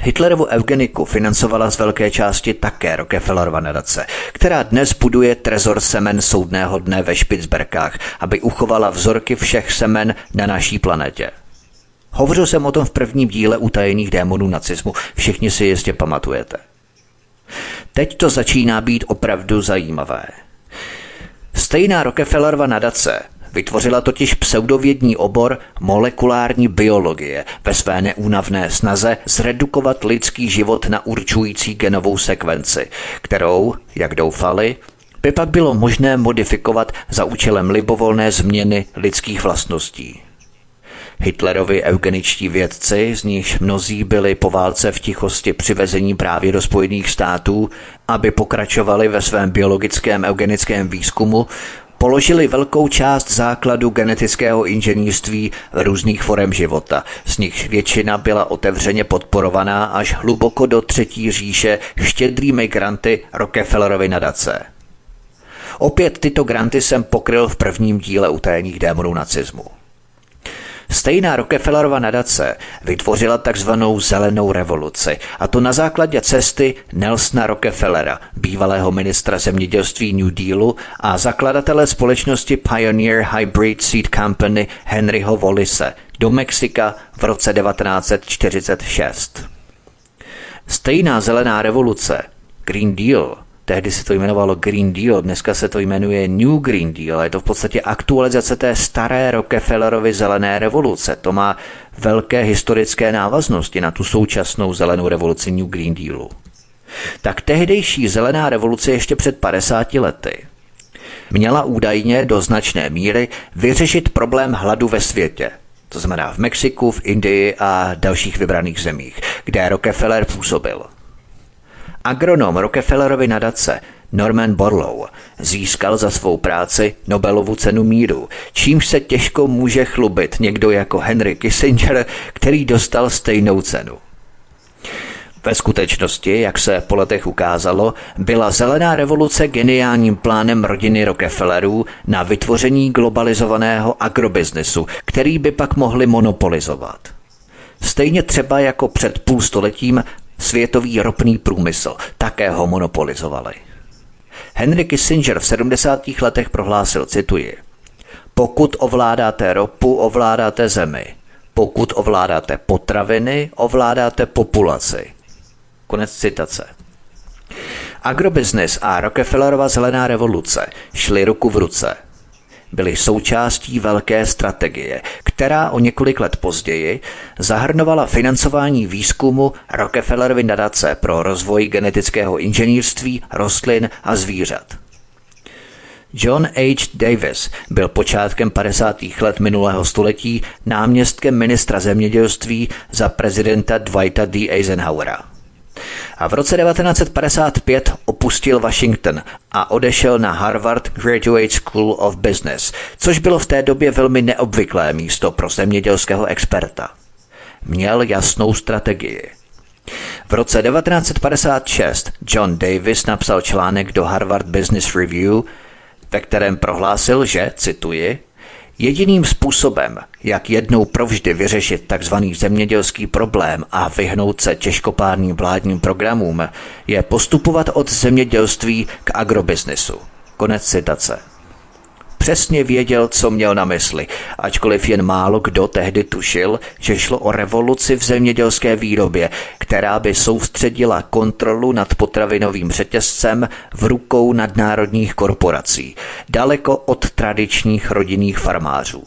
Hitlerovu eugeniku financovala z velké části také Rockefellerova nadace, která dnes buduje trezor semen soudného dne ve Špicberkách, aby uchovala vzorky všech semen na naší planetě. Hovořil jsem o tom v prvním díle utajených démonů nacismu, všichni si jistě pamatujete. Teď to začíná být opravdu zajímavé. Stejná Rockefellerova nadace vytvořila totiž pseudovědní obor molekulární biologie ve své neúnavné snaze zredukovat lidský život na určující genovou sekvenci, kterou, jak doufali, by pak bylo možné modifikovat za účelem libovolné změny lidských vlastností. Hitlerovi eugeničtí vědci, z nichž mnozí byli po válce v tichosti přivezení právě do Spojených států, aby pokračovali ve svém biologickém eugenickém výzkumu, položili velkou část základu genetického inženýrství různých forem života. Z nich většina byla otevřeně podporovaná až hluboko do třetí říše štědrými granty Rockefellerovy nadace. Opět tyto granty jsem pokryl v prvním díle utajených démonů nacismu. Stejná Rockefellerova nadace vytvořila takzvanou zelenou revoluci, a to na základě cesty Nelsona Rockefellera, bývalého ministra zemědělství New Dealu a zakladatele společnosti Pioneer Hybrid Seed Company Henryho Wallise do Mexika v roce 1946. Stejná zelená revoluce, Green Deal, Tehdy se to jmenovalo Green Deal, dneska se to jmenuje New Green Deal. Je to v podstatě aktualizace té staré Rockefellerovy zelené revoluce. To má velké historické návaznosti na tu současnou zelenou revoluci New Green Dealu. Tak tehdejší zelená revoluce ještě před 50 lety měla údajně do značné míry vyřešit problém hladu ve světě. To znamená v Mexiku, v Indii a dalších vybraných zemích, kde Rockefeller působil. Agronom Rockefellerovy nadace Norman Borlaug získal za svou práci Nobelovu cenu míru, čímž se těžko může chlubit někdo jako Henry Kissinger, který dostal stejnou cenu. Ve skutečnosti, jak se po letech ukázalo, byla zelená revoluce geniálním plánem rodiny Rockefellerů na vytvoření globalizovaného agrobiznesu, který by pak mohli monopolizovat. Stejně třeba jako před půl stoletím Světový ropný průmysl také ho monopolizovali. Henry Kissinger v 70. letech prohlásil, cituji, Pokud ovládáte ropu, ovládáte zemi. Pokud ovládáte potraviny, ovládáte populaci. Konec citace. Agrobiznis a Rockefellerova zelená revoluce šly ruku v ruce. Byly součástí velké strategie, která o několik let později zahrnovala financování výzkumu Rockefellerovy nadace pro rozvoj genetického inženýrství, rostlin a zvířat. John H. Davis byl počátkem 50. let minulého století náměstkem ministra zemědělství za prezidenta Dwighta D. Eisenhowera. A v roce 1955 opustil Washington a odešel na Harvard Graduate School of Business, což bylo v té době velmi neobvyklé místo pro zemědělského experta. Měl jasnou strategii. V roce 1956 John Davis napsal článek do Harvard Business Review, ve kterém prohlásil, že, cituji, Jediným způsobem, jak jednou provždy vyřešit tzv. zemědělský problém a vyhnout se těžkopádným vládním programům, je postupovat od zemědělství k agrobiznesu. Konec citace. Přesně věděl, co měl na mysli, ačkoliv jen málo kdo tehdy tušil, že šlo o revoluci v zemědělské výrobě, která by soustředila kontrolu nad potravinovým řetězcem v rukou nadnárodních korporací, daleko od tradičních rodinných farmářů.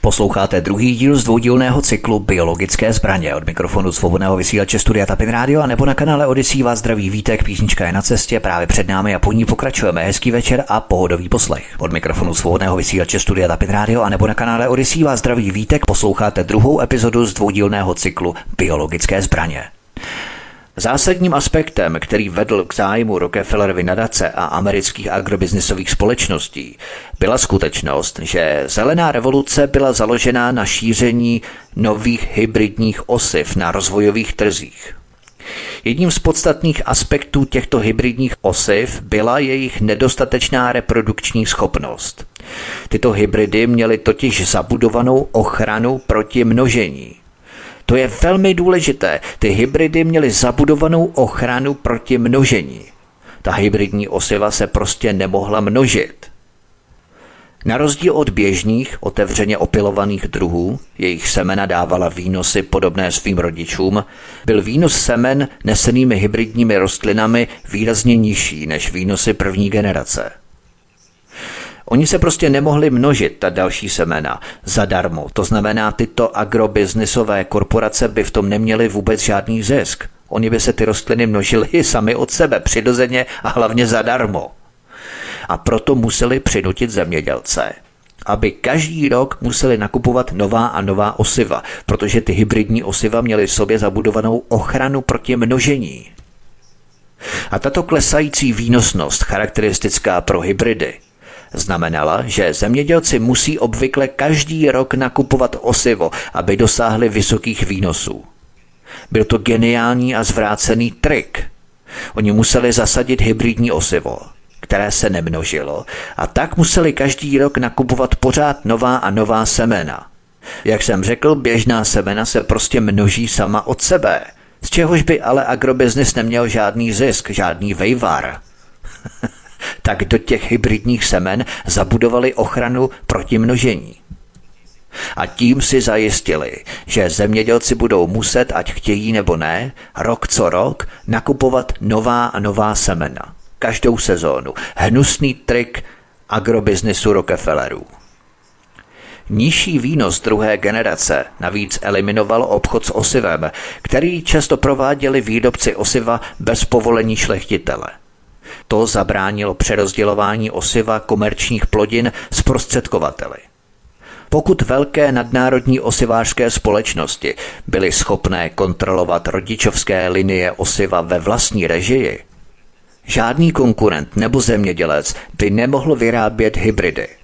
Posloucháte druhý díl z dvoudílného cyklu Biologické zbraně. Od mikrofonu svobodného vysílače Studia Tapin Radio a nebo na kanále Odisí vás zdraví vítek, písnička je na cestě, právě před námi a po ní pokračujeme. Hezký večer a pohodový poslech. Od mikrofonu svobodného vysílače Studia Tapin Radio a nebo na kanále Odisí vás zdraví vítek, posloucháte druhou epizodu z dvoudílného cyklu Biologické zbraně. Zásadním aspektem, který vedl k zájmu Rockefellerovy nadace a amerických agrobiznisových společností, byla skutečnost, že zelená revoluce byla založena na šíření nových hybridních osiv na rozvojových trzích. Jedním z podstatných aspektů těchto hybridních osiv byla jejich nedostatečná reprodukční schopnost. Tyto hybridy měly totiž zabudovanou ochranu proti množení. To je velmi důležité. Ty hybridy měly zabudovanou ochranu proti množení. Ta hybridní osiva se prostě nemohla množit. Na rozdíl od běžných, otevřeně opilovaných druhů, jejich semena dávala výnosy podobné svým rodičům, byl výnos semen nesenými hybridními rostlinami výrazně nižší než výnosy první generace. Oni se prostě nemohli množit, ta další semena, zadarmo. To znamená, tyto agrobiznisové korporace by v tom neměly vůbec žádný zisk. Oni by se ty rostliny množily sami od sebe, přirozeně a hlavně zadarmo. A proto museli přinutit zemědělce, aby každý rok museli nakupovat nová a nová osiva, protože ty hybridní osiva měly v sobě zabudovanou ochranu proti množení. A tato klesající výnosnost, charakteristická pro hybridy, znamenala, že zemědělci musí obvykle každý rok nakupovat osivo, aby dosáhli vysokých výnosů. Byl to geniální a zvrácený trik. Oni museli zasadit hybridní osivo, které se nemnožilo, a tak museli každý rok nakupovat pořád nová a nová semena. Jak jsem řekl, běžná semena se prostě množí sama od sebe, z čehož by ale agrobiznis neměl žádný zisk, žádný vejvar. <laughs> tak do těch hybridních semen zabudovali ochranu proti množení. A tím si zajistili, že zemědělci budou muset, ať chtějí nebo ne, rok co rok nakupovat nová a nová semena. Každou sezónu. Hnusný trik agrobiznisu Rockefellerů. Nižší výnos druhé generace navíc eliminoval obchod s osivem, který často prováděli výrobci osiva bez povolení šlechtitele. To zabránilo přerozdělování osiva komerčních plodin zprostředkovateli. Pokud velké nadnárodní osivářské společnosti byly schopné kontrolovat rodičovské linie osiva ve vlastní režii, žádný konkurent nebo zemědělec by nemohl vyrábět hybridy.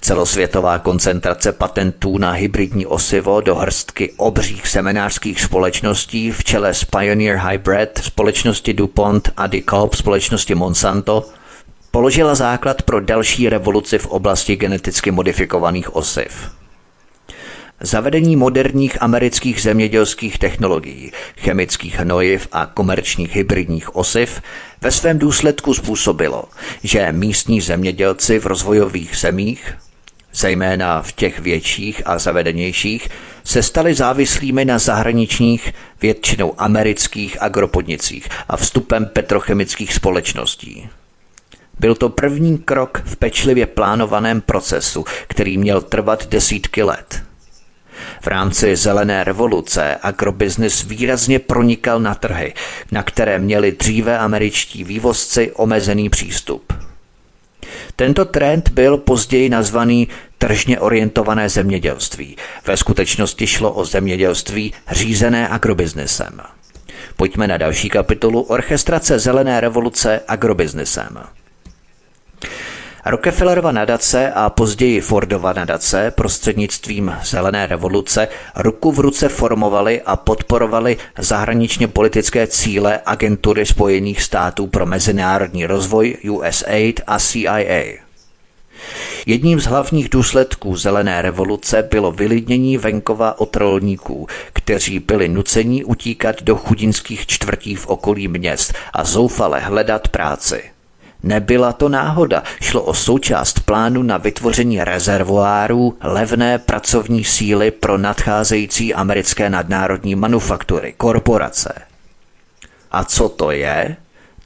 Celosvětová koncentrace patentů na hybridní osivo do hrstky obřích seminářských společností v čele s Pioneer Hybrid, společnosti DuPont a DeKalb, společnosti Monsanto, položila základ pro další revoluci v oblasti geneticky modifikovaných osiv. Zavedení moderních amerických zemědělských technologií, chemických hnojiv a komerčních hybridních osiv ve svém důsledku způsobilo, že místní zemědělci v rozvojových zemích, zejména v těch větších a zavedenějších, se stali závislými na zahraničních, většinou amerických agropodnicích a vstupem petrochemických společností. Byl to první krok v pečlivě plánovaném procesu, který měl trvat desítky let. V rámci zelené revoluce agrobiznis výrazně pronikal na trhy, na které měli dříve američtí vývozci omezený přístup. Tento trend byl později nazvaný tržně orientované zemědělství. Ve skutečnosti šlo o zemědělství řízené agrobiznesem. Pojďme na další kapitolu Orchestrace zelené revoluce agrobiznesem. Rockefellerova nadace a později Fordova nadace prostřednictvím zelené revoluce ruku v ruce formovali a podporovali zahraničně politické cíle agentury Spojených států pro mezinárodní rozvoj USAID a CIA. Jedním z hlavních důsledků zelené revoluce bylo vylidnění venkova od rolníků, kteří byli nuceni utíkat do chudinských čtvrtí v okolí měst a zoufale hledat práci. Nebyla to náhoda, šlo o součást plánu na vytvoření rezervoárů levné pracovní síly pro nadcházející americké nadnárodní manufaktury, korporace. A co to je?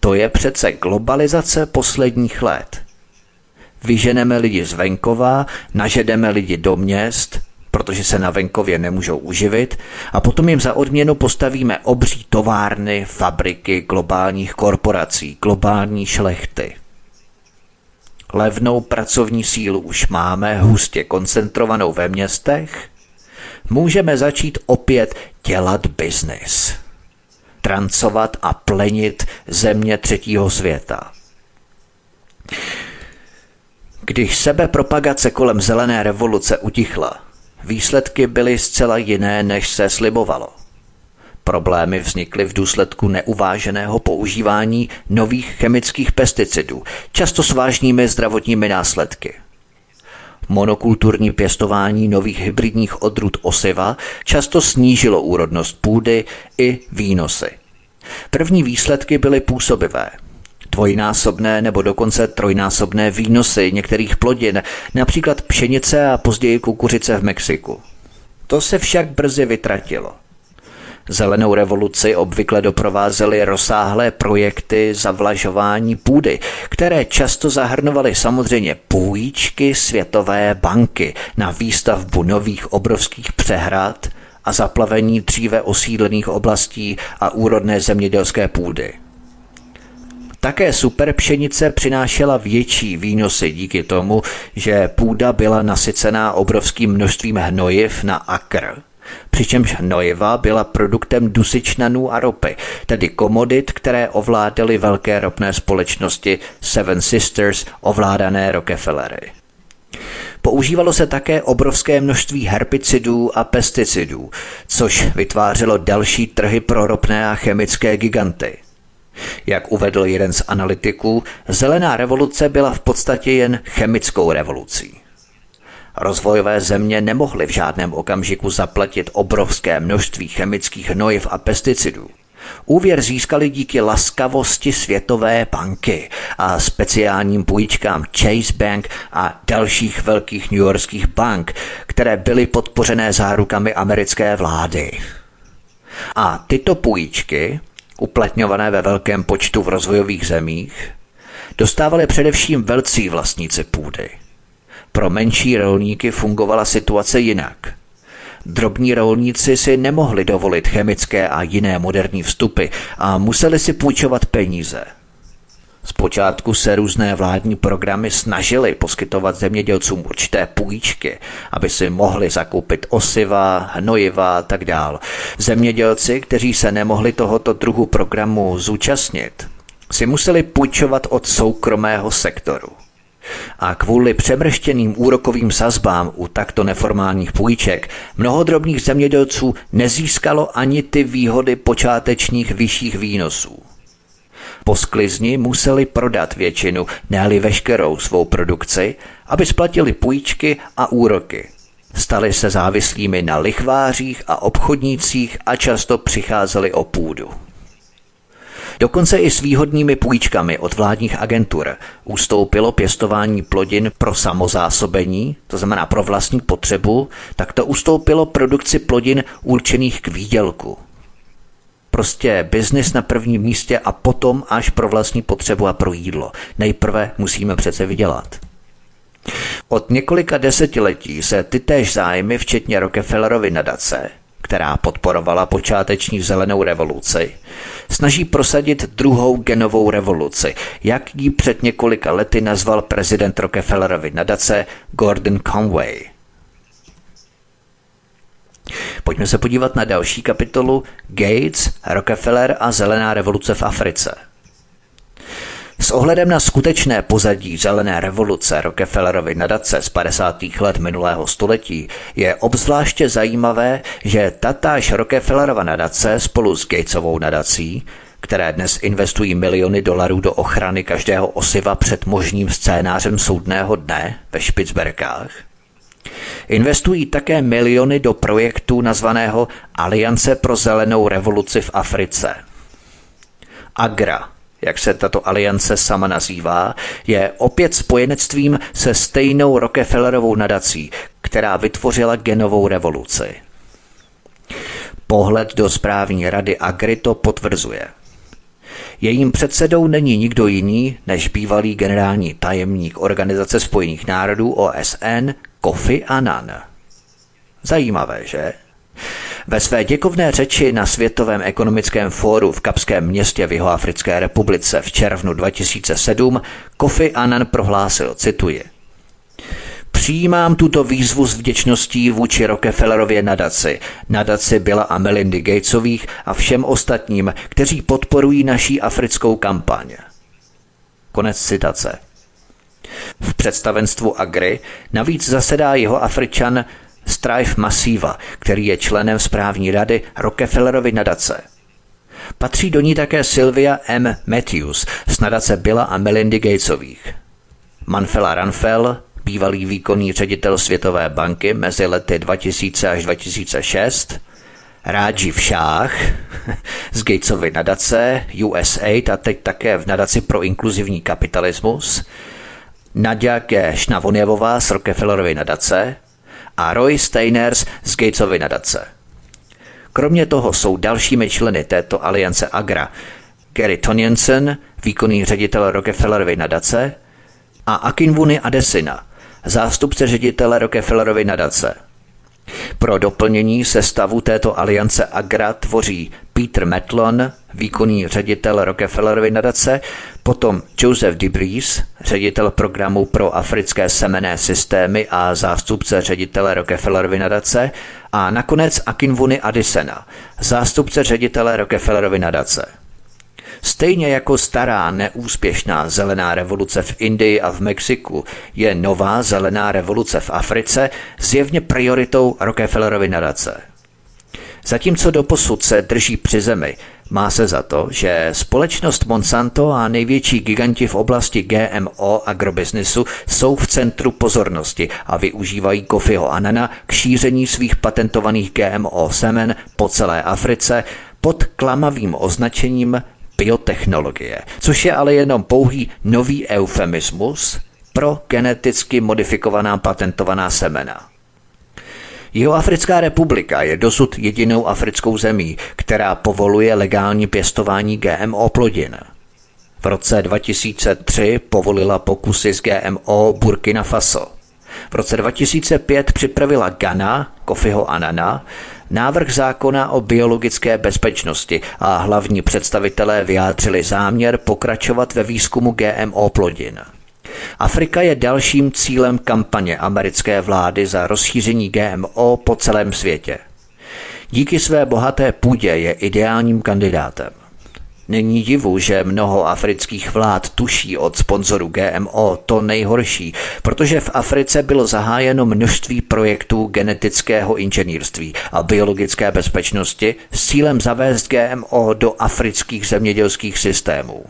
To je přece globalizace posledních let. Vyženeme lidi z venkova, nažedeme lidi do měst, protože se na venkově nemůžou uživit, a potom jim za odměnu postavíme obří továrny, fabriky globálních korporací, globální šlechty. Levnou pracovní sílu už máme hustě koncentrovanou ve městech. Můžeme začít opět dělat biznis. Trancovat a plenit země třetího světa. Když sebe propagace kolem zelené revoluce utichla, Výsledky byly zcela jiné, než se slibovalo. Problémy vznikly v důsledku neuváženého používání nových chemických pesticidů, často s vážnými zdravotními následky. Monokulturní pěstování nových hybridních odrůd osiva často snížilo úrodnost půdy i výnosy. První výsledky byly působivé – dvojnásobné nebo dokonce trojnásobné výnosy některých plodin, například pšenice a později kukuřice v Mexiku. To se však brzy vytratilo. Zelenou revoluci obvykle doprovázely rozsáhlé projekty zavlažování půdy, které často zahrnovaly samozřejmě půjčky Světové banky na výstavbu nových obrovských přehrad a zaplavení dříve osídlených oblastí a úrodné zemědělské půdy. Také super pšenice přinášela větší výnosy díky tomu, že půda byla nasycená obrovským množstvím hnojiv na akr. Přičemž hnojiva byla produktem dusičnanů a ropy, tedy komodit, které ovládaly velké ropné společnosti Seven Sisters ovládané Rockefellery. Používalo se také obrovské množství herbicidů a pesticidů, což vytvářelo další trhy pro ropné a chemické giganty – jak uvedl jeden z analytiků, zelená revoluce byla v podstatě jen chemickou revolucí. Rozvojové země nemohly v žádném okamžiku zaplatit obrovské množství chemických hnojiv a pesticidů. Úvěr získali díky laskavosti Světové banky a speciálním půjčkám Chase Bank a dalších velkých newyorských bank, které byly podpořené zárukami americké vlády. A tyto půjčky uplatňované ve velkém počtu v rozvojových zemích, dostávali především velcí vlastníci půdy. Pro menší rolníky fungovala situace jinak. Drobní rolníci si nemohli dovolit chemické a jiné moderní vstupy a museli si půjčovat peníze. Zpočátku se různé vládní programy snažily poskytovat zemědělcům určité půjčky, aby si mohli zakoupit osiva, hnojiva a tak dál. Zemědělci, kteří se nemohli tohoto druhu programu zúčastnit, si museli půjčovat od soukromého sektoru. A kvůli přemrštěným úrokovým sazbám u takto neformálních půjček mnoho drobných zemědělců nezískalo ani ty výhody počátečních vyšších výnosů. Po sklizni museli prodat většinu, ne veškerou svou produkci, aby splatili půjčky a úroky. stali se závislými na lichvářích a obchodnících a často přicházeli o půdu. Dokonce i s výhodnými půjčkami od vládních agentur ustoupilo pěstování plodin pro samozásobení, to znamená pro vlastní potřebu, tak to ustoupilo produkci plodin určených k výdělku. Prostě biznis na prvním místě a potom až pro vlastní potřebu a pro jídlo. Nejprve musíme přece vydělat. Od několika desetiletí se ty též zájmy, včetně Rockefellerovy nadace, která podporovala počáteční zelenou revoluci, snaží prosadit druhou genovou revoluci, jak ji před několika lety nazval prezident Rockefellerovy nadace Gordon Conway. Pojďme se podívat na další kapitolu Gates, Rockefeller a zelená revoluce v Africe – s ohledem na skutečné pozadí zelené revoluce Rockefellerovy nadace z 50. let minulého století je obzvláště zajímavé, že tatáž Rockefellerova nadace spolu s Gatesovou nadací které dnes investují miliony dolarů do ochrany každého osiva před možným scénářem soudného dne ve Špicberkách. Investují také miliony do projektu nazvaného Aliance pro zelenou revoluci v Africe. AGRA, jak se tato aliance sama nazývá, je opět spojenectvím se stejnou Rockefellerovou nadací, která vytvořila genovou revoluci. Pohled do správní rady Agri to potvrzuje. Jejím předsedou není nikdo jiný než bývalý generální tajemník Organizace spojených národů OSN Kofi Annan. Zajímavé, že? Ve své děkovné řeči na Světovém ekonomickém fóru v Kapském městě v Jihoafrické republice v červnu 2007 Kofi Annan prohlásil, cituji, Přijímám tuto výzvu s vděčností vůči Rockefellerově nadaci, nadaci Billa a Melindy Gatesových a všem ostatním, kteří podporují naší africkou kampaň. Konec citace. V představenstvu Agri navíc zasedá jeho Afričan Strive Massiva, který je členem správní rady Rockefellerovy nadace. Patří do ní také Sylvia M. Matthews z nadace Billa a Melindy Gatesových. Manfela Ranfel, bývalý výkonný ředitel Světové banky mezi lety 2000 až 2006, Rájiv Shah z Gatesovy nadace USA a teď také v nadaci pro inkluzivní kapitalismus, Nadia G. Šnavonjevová z Rockefellerovy nadace, a Roy Steiners z Gatesovy nadace. Kromě toho jsou dalšími členy této aliance Agra Gary Tonjensen, výkonný ředitel Rockefellerovy nadace, a Akinwuni Adesina, zástupce ředitele Rockefellerovy nadace. Pro doplnění sestavu této aliance Agra tvoří Peter Metlon, výkonný ředitel Rockefellerovy nadace, potom Joseph Debris, ředitel programu pro africké semené systémy a zástupce ředitele Rockefellerovy nadace a nakonec Akinwuni Adisena, zástupce ředitele Rockefellerovy nadace. Stejně jako stará neúspěšná zelená revoluce v Indii a v Mexiku je nová zelená revoluce v Africe zjevně prioritou Rockefellerovy nadace. Zatímco doposud se drží při zemi, má se za to, že společnost Monsanto a největší giganti v oblasti GMO agrobiznisu jsou v centru pozornosti a využívají Kofiho Anana k šíření svých patentovaných GMO semen po celé Africe pod klamavým označením biotechnologie, což je ale jenom pouhý nový eufemismus pro geneticky modifikovaná patentovaná semena. Jihoafrická republika je dosud jedinou africkou zemí, která povoluje legální pěstování GMO plodin. V roce 2003 povolila pokusy s GMO Burkina Faso. V roce 2005 připravila Ghana, Kofiho Anana, návrh zákona o biologické bezpečnosti a hlavní představitelé vyjádřili záměr pokračovat ve výzkumu GMO plodin. Afrika je dalším cílem kampaně americké vlády za rozšíření GMO po celém světě. Díky své bohaté půdě je ideálním kandidátem. Není divu, že mnoho afrických vlád tuší od sponzoru GMO to nejhorší, protože v Africe bylo zahájeno množství projektů genetického inženýrství a biologické bezpečnosti s cílem zavést GMO do afrických zemědělských systémů.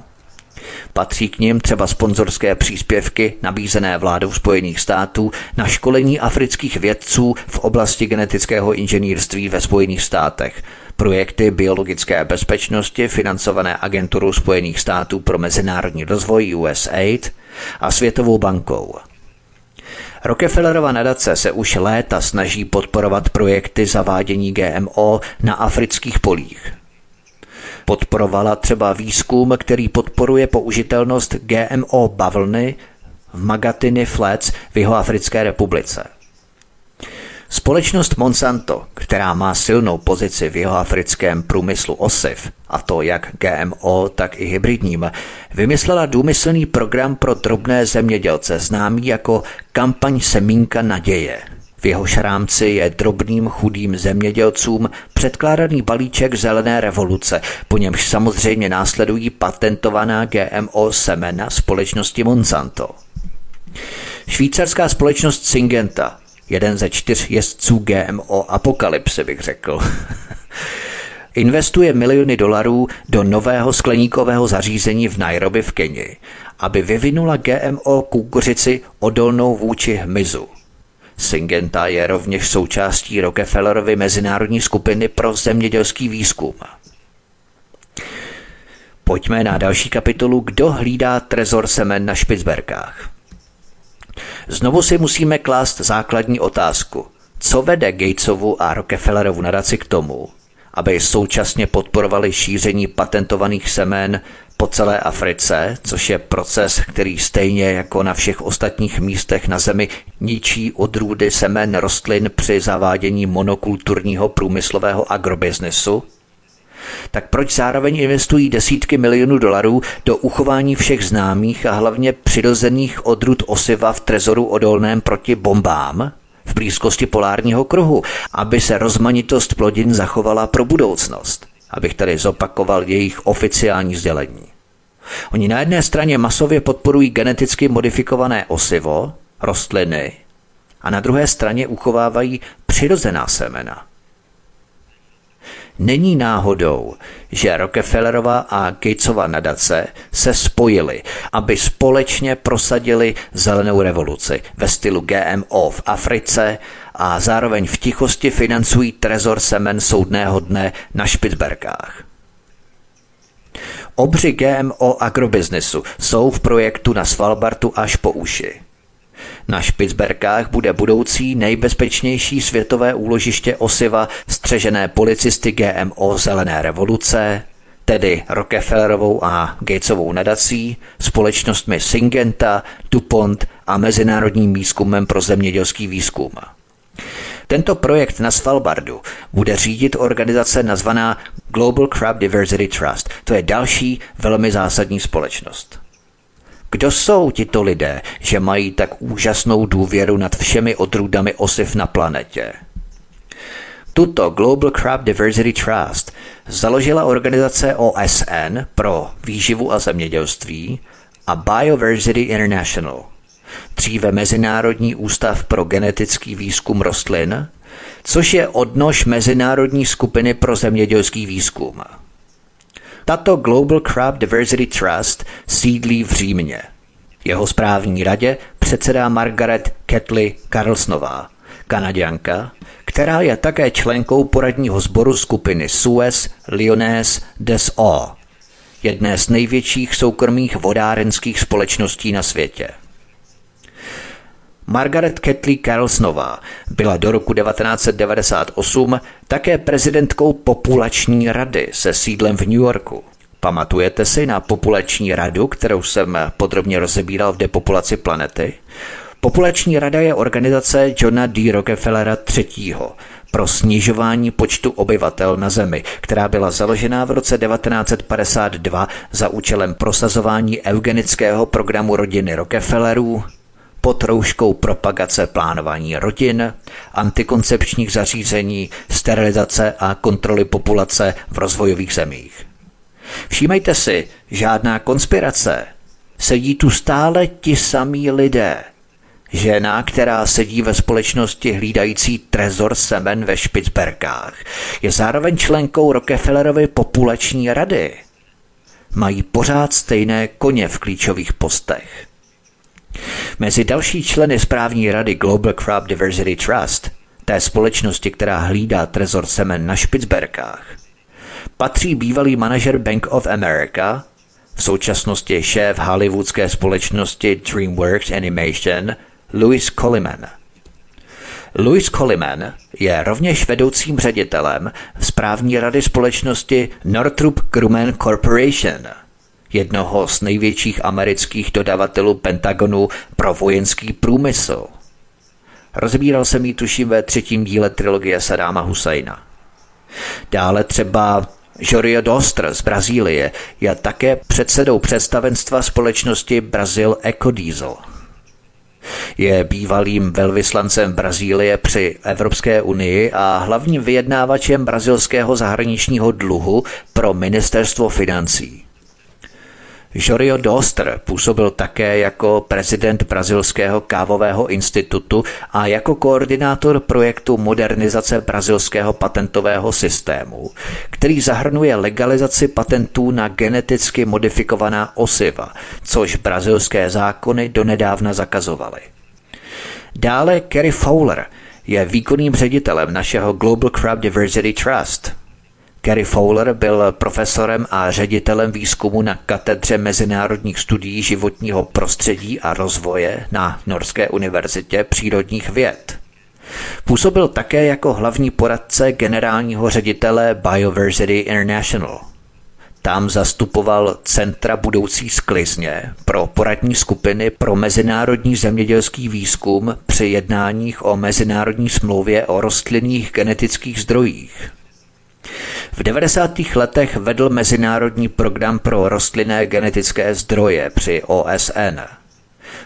Patří k nim třeba sponzorské příspěvky nabízené vládou Spojených států na školení afrických vědců v oblasti genetického inženýrství ve Spojených státech, projekty biologické bezpečnosti financované agenturou Spojených států pro mezinárodní rozvoj USAID a Světovou bankou. Rockefellerova nadace se už léta snaží podporovat projekty zavádění GMO na afrických polích. Podporovala třeba výzkum, který podporuje použitelnost GMO bavlny v Magatiny Flats v Jihoafrické republice. Společnost Monsanto, která má silnou pozici v jeho africkém průmyslu osiv, a to jak GMO, tak i hybridním, vymyslela důmyslný program pro drobné zemědělce známý jako kampaň Semínka naděje. V jeho rámci je drobným chudým zemědělcům předkládaný balíček zelené revoluce, po němž samozřejmě následují patentovaná GMO semena společnosti Monsanto. Švýcarská společnost Syngenta jeden ze čtyř jezdců GMO apokalypsy, bych řekl. <laughs> Investuje miliony dolarů do nového skleníkového zařízení v Nairobi v Keni, aby vyvinula GMO kukuřici odolnou vůči hmyzu. Syngenta je rovněž součástí Rockefellerovy mezinárodní skupiny pro zemědělský výzkum. Pojďme na další kapitolu Kdo hlídá trezor semen na Špicberkách. Znovu si musíme klást základní otázku. Co vede Gatesovu a Rockefellerovu nadaci k tomu, aby současně podporovali šíření patentovaných semen po celé Africe, což je proces, který stejně jako na všech ostatních místech na Zemi ničí odrůdy semen rostlin při zavádění monokulturního průmyslového agrobiznesu? tak proč zároveň investují desítky milionů dolarů do uchování všech známých a hlavně přirozených odrůd osiva v trezoru odolném proti bombám v blízkosti polárního kruhu, aby se rozmanitost plodin zachovala pro budoucnost? Abych tady zopakoval jejich oficiální sdělení. Oni na jedné straně masově podporují geneticky modifikované osivo, rostliny, a na druhé straně uchovávají přirozená semena – Není náhodou, že Rockefellerova a Gatesova nadace se spojily, aby společně prosadili zelenou revoluci ve stylu GMO v Africe a zároveň v tichosti financují trezor semen soudného dne na Špicberkách. Obři GMO agrobiznesu jsou v projektu na Svalbardu až po uši. Na Špicberkách bude budoucí nejbezpečnější světové úložiště osiva střežené policisty GMO Zelené revoluce, tedy Rockefellerovou a Gatesovou nadací, společnostmi Syngenta, DuPont a Mezinárodním výzkumem pro zemědělský výzkum. Tento projekt na Svalbardu bude řídit organizace nazvaná Global Crab Diversity Trust. To je další velmi zásadní společnost. Kdo jsou tito lidé, že mají tak úžasnou důvěru nad všemi odrůdami osiv na planetě? Tuto Global Crab Diversity Trust založila organizace OSN pro výživu a zemědělství a Biodiversity International, dříve Mezinárodní ústav pro genetický výzkum rostlin, což je odnož Mezinárodní skupiny pro zemědělský výzkum. Tato Global Crab Diversity Trust sídlí v Římě. Jeho správní radě předsedá Margaret Ketley Carlsnová, kanaděnka, která je také členkou poradního sboru skupiny Suez Lyonnaise des Eaux, jedné z největších soukromých vodárenských společností na světě. Margaret Ketley Carlsnová byla do roku 1998 také prezidentkou populační rady se sídlem v New Yorku. Pamatujete si na populační radu, kterou jsem podrobně rozebíral v depopulaci planety? Populační rada je organizace Johna D. Rockefellera III. pro snižování počtu obyvatel na Zemi, která byla založena v roce 1952 za účelem prosazování eugenického programu rodiny Rockefellerů, pod rouškou propagace plánování rodin, antikoncepčních zařízení, sterilizace a kontroly populace v rozvojových zemích. Všímejte si, žádná konspirace. Sedí tu stále ti samí lidé. Žena, která sedí ve společnosti hlídající trezor semen ve Špicberkách, je zároveň členkou Rockefellerovy populační rady. mají pořád stejné koně v klíčových postech. Mezi další členy správní rady Global Crop Diversity Trust, té společnosti, která hlídá trezor semen na Špicberkách, patří bývalý manažer Bank of America, v současnosti šéf hollywoodské společnosti DreamWorks Animation, Louis Coleman. Louis Coleman je rovněž vedoucím ředitelem správní rady společnosti Northrop Grumman Corporation, jednoho z největších amerických dodavatelů Pentagonu pro vojenský průmysl. Rozbíral jsem ji tuším ve třetím díle trilogie Sadáma Husajna. Dále třeba Jorio Dostr z Brazílie je také předsedou představenstva společnosti Brazil Ecodiesel. Je bývalým velvyslancem Brazílie při Evropské unii a hlavním vyjednávačem brazilského zahraničního dluhu pro ministerstvo financí. Jorio Dostr působil také jako prezident Brazilského kávového institutu a jako koordinátor projektu modernizace brazilského patentového systému, který zahrnuje legalizaci patentů na geneticky modifikovaná osiva, což brazilské zákony donedávna zakazovaly. Dále Kerry Fowler je výkonným ředitelem našeho Global Crop Diversity Trust – Gary Fowler byl profesorem a ředitelem výzkumu na katedře mezinárodních studií životního prostředí a rozvoje na Norské univerzitě přírodních věd. Působil také jako hlavní poradce generálního ředitele Bioversity International. Tam zastupoval Centra budoucí sklizně pro poradní skupiny pro mezinárodní zemědělský výzkum při jednáních o mezinárodní smlouvě o rostlinných genetických zdrojích. V 90. letech vedl mezinárodní program pro rostlinné genetické zdroje při OSN.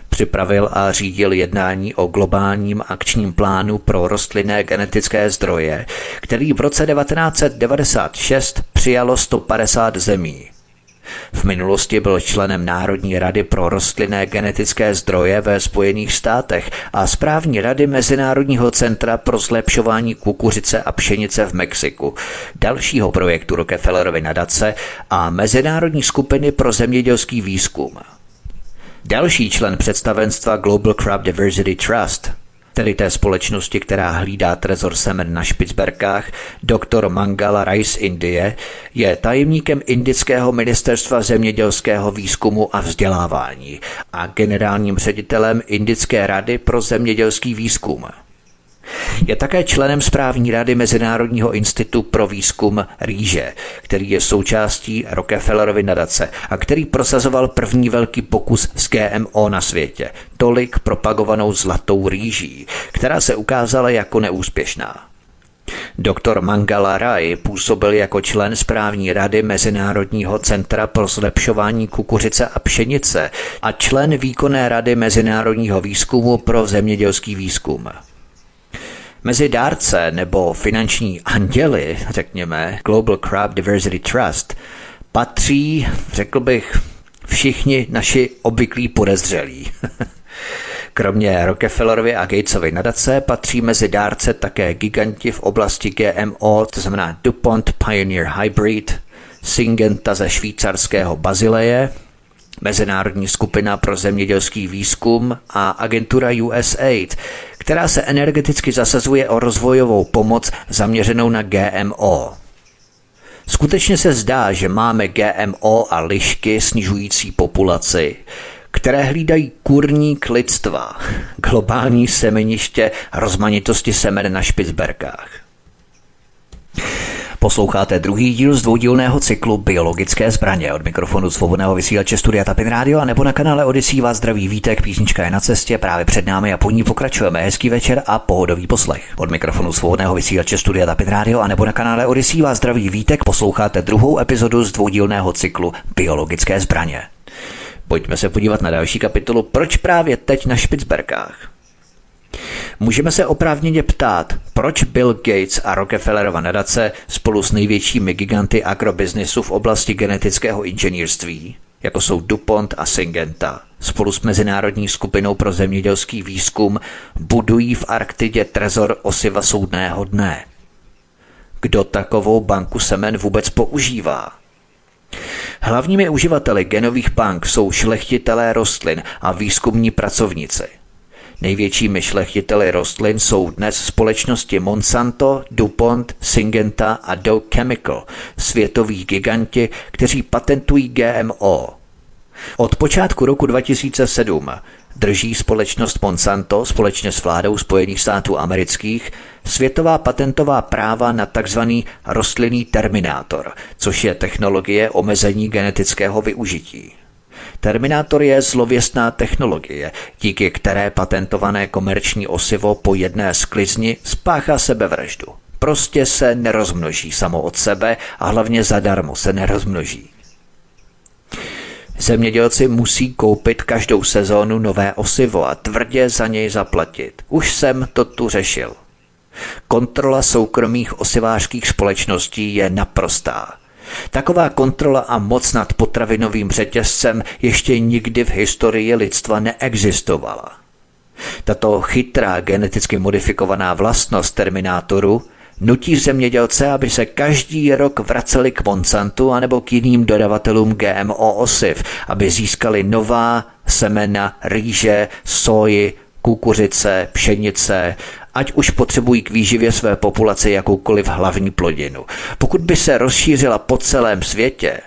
Připravil a řídil jednání o globálním akčním plánu pro rostlinné genetické zdroje, který v roce 1996 přijalo 150 zemí. V minulosti byl členem Národní rady pro rostlinné genetické zdroje ve Spojených státech a správní rady Mezinárodního centra pro zlepšování kukuřice a pšenice v Mexiku, dalšího projektu Rockefellerovy nadace a Mezinárodní skupiny pro zemědělský výzkum. Další člen představenstva Global Crop Diversity Trust tedy té společnosti, která hlídá trezor semen na Špicberkách, doktor Mangala Rai z Indie, je tajemníkem Indického ministerstva zemědělského výzkumu a vzdělávání a generálním ředitelem Indické rady pro zemědělský výzkum. Je také členem správní rady Mezinárodního institutu pro výzkum rýže, který je součástí Rockefellerovy nadace a který prosazoval první velký pokus s GMO na světě, tolik propagovanou zlatou rýží, která se ukázala jako neúspěšná. Doktor Mangala Rai působil jako člen správní rady Mezinárodního centra pro zlepšování kukuřice a pšenice a člen výkonné rady Mezinárodního výzkumu pro zemědělský výzkum. Mezi dárce nebo finanční anděly, řekněme, Global Crab Diversity Trust, patří, řekl bych, všichni naši obvyklí podezřelí. <laughs> Kromě Rockefellerovy a Gatesovy nadace patří mezi dárce také giganti v oblasti GMO, to znamená DuPont Pioneer Hybrid, Syngenta ze švýcarského Bazileje, Mezinárodní skupina pro zemědělský výzkum a agentura USAID, která se energeticky zasazuje o rozvojovou pomoc zaměřenou na GMO. Skutečně se zdá, že máme GMO a lišky snižující populaci, které hlídají kurník lidstva, globální semeniště rozmanitosti semen na Špicberkách. Posloucháte druhý díl z dvoudílného cyklu Biologické zbraně. Od mikrofonu svobodného vysílače Studia Tapin Radio a nebo na kanále Odisí vás zdraví vítek, písnička je na cestě, právě před námi a po ní pokračujeme. Hezký večer a pohodový poslech. Od mikrofonu svobodného vysílače Studia Tapin Radio a nebo na kanále Odisí vás zdraví vítek, posloucháte druhou epizodu z dvoudílného cyklu Biologické zbraně. Pojďme se podívat na další kapitolu Proč právě teď na Špicberkách? Můžeme se oprávněně ptát, proč Bill Gates a Rockefellerova nadace spolu s největšími giganty agrobiznesu v oblasti genetického inženýrství, jako jsou DuPont a Syngenta, spolu s Mezinárodní skupinou pro zemědělský výzkum budují v Arktidě trezor osiva soudného dne. Kdo takovou banku semen vůbec používá? Hlavními uživateli genových bank jsou šlechtitelé rostlin a výzkumní pracovníci. Největšími šlechtiteli rostlin jsou dnes společnosti Monsanto, DuPont, Syngenta a Dow Chemical, světoví giganti, kteří patentují GMO. Od počátku roku 2007 drží společnost Monsanto společně s vládou Spojených států amerických světová patentová práva na tzv. rostlinný terminátor, což je technologie omezení genetického využití. Terminátor je zlověstná technologie, díky které patentované komerční osivo po jedné sklizni spáchá sebevraždu. Prostě se nerozmnoží samo od sebe a hlavně zadarmo se nerozmnoží. Zemědělci musí koupit každou sezónu nové osivo a tvrdě za něj zaplatit. Už jsem to tu řešil. Kontrola soukromých osivářských společností je naprostá. Taková kontrola a moc nad potravinovým řetězcem ještě nikdy v historii lidstva neexistovala. Tato chytrá geneticky modifikovaná vlastnost terminátoru nutí zemědělce, aby se každý rok vraceli k Monsantu anebo k jiným dodavatelům GMO osiv, aby získali nová semena rýže, soji, kukuřice, pšenice, ať už potřebují k výživě své populace jakoukoliv hlavní plodinu. Pokud by se rozšířila po celém světě,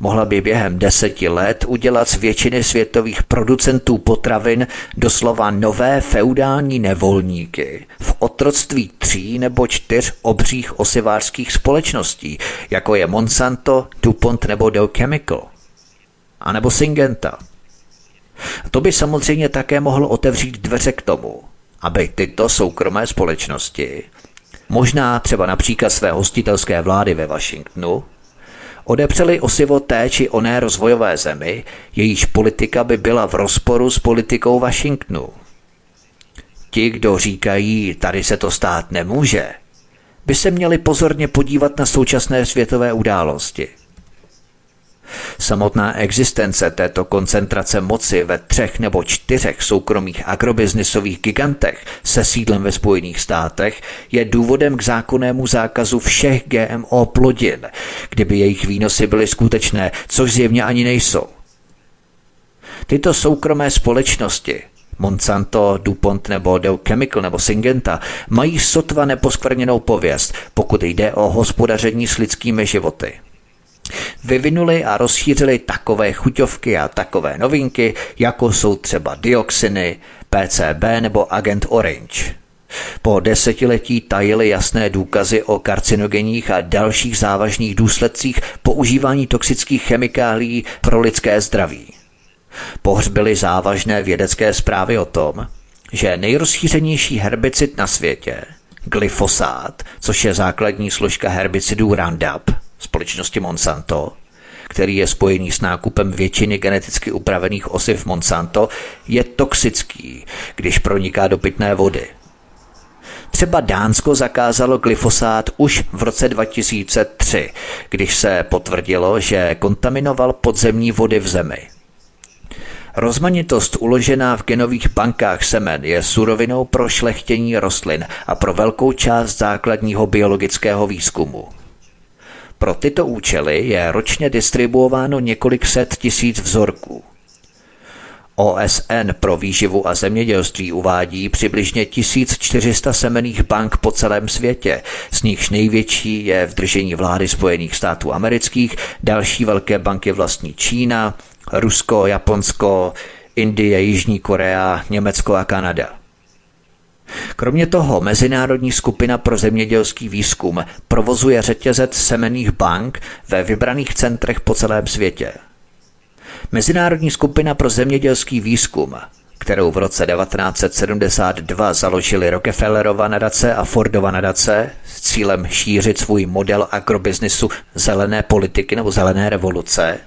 mohla by během deseti let udělat z většiny světových producentů potravin doslova nové feudální nevolníky v otroctví tří nebo čtyř obřích osivářských společností, jako je Monsanto, DuPont nebo Dow Chemical, a nebo Syngenta. To by samozřejmě také mohlo otevřít dveře k tomu, aby tyto soukromé společnosti, možná třeba například své hostitelské vlády ve Washingtonu, odepřeli osivo té či oné rozvojové zemi, jejíž politika by byla v rozporu s politikou Washingtonu. Ti, kdo říkají, tady se to stát nemůže, by se měli pozorně podívat na současné světové události – Samotná existence této koncentrace moci ve třech nebo čtyřech soukromých agrobiznisových gigantech se sídlem ve Spojených státech je důvodem k zákonnému zákazu všech GMO plodin, kdyby jejich výnosy byly skutečné, což zjevně ani nejsou. Tyto soukromé společnosti Monsanto, DuPont nebo Dow Chemical nebo Syngenta mají sotva neposkvrněnou pověst, pokud jde o hospodaření s lidskými životy. Vyvinuli a rozšířili takové chuťovky a takové novinky, jako jsou třeba dioxiny, PCB nebo Agent Orange. Po desetiletí tajili jasné důkazy o karcinogenních a dalších závažných důsledcích používání toxických chemikálií pro lidské zdraví. Pohřbili závažné vědecké zprávy o tom, že nejrozšířenější herbicid na světě, glyfosát, což je základní složka herbicidů Roundup, společnosti Monsanto, který je spojený s nákupem většiny geneticky upravených osiv Monsanto, je toxický, když proniká do pitné vody. Třeba Dánsko zakázalo glyfosát už v roce 2003, když se potvrdilo, že kontaminoval podzemní vody v zemi. Rozmanitost uložená v genových bankách semen je surovinou pro šlechtění rostlin a pro velkou část základního biologického výzkumu. Pro tyto účely je ročně distribuováno několik set tisíc vzorků. OSN pro výživu a zemědělství uvádí přibližně 1400 semených bank po celém světě, z nichž největší je v držení vlády Spojených států amerických, další velké banky vlastní Čína, Rusko, Japonsko, Indie, Jižní Korea, Německo a Kanada. Kromě toho Mezinárodní skupina pro zemědělský výzkum provozuje řetězec semených bank ve vybraných centrech po celém světě. Mezinárodní skupina pro zemědělský výzkum, kterou v roce 1972 založili Rockefellerova nadace a Fordova nadace s cílem šířit svůj model agrobiznisu zelené politiky nebo zelené revoluce,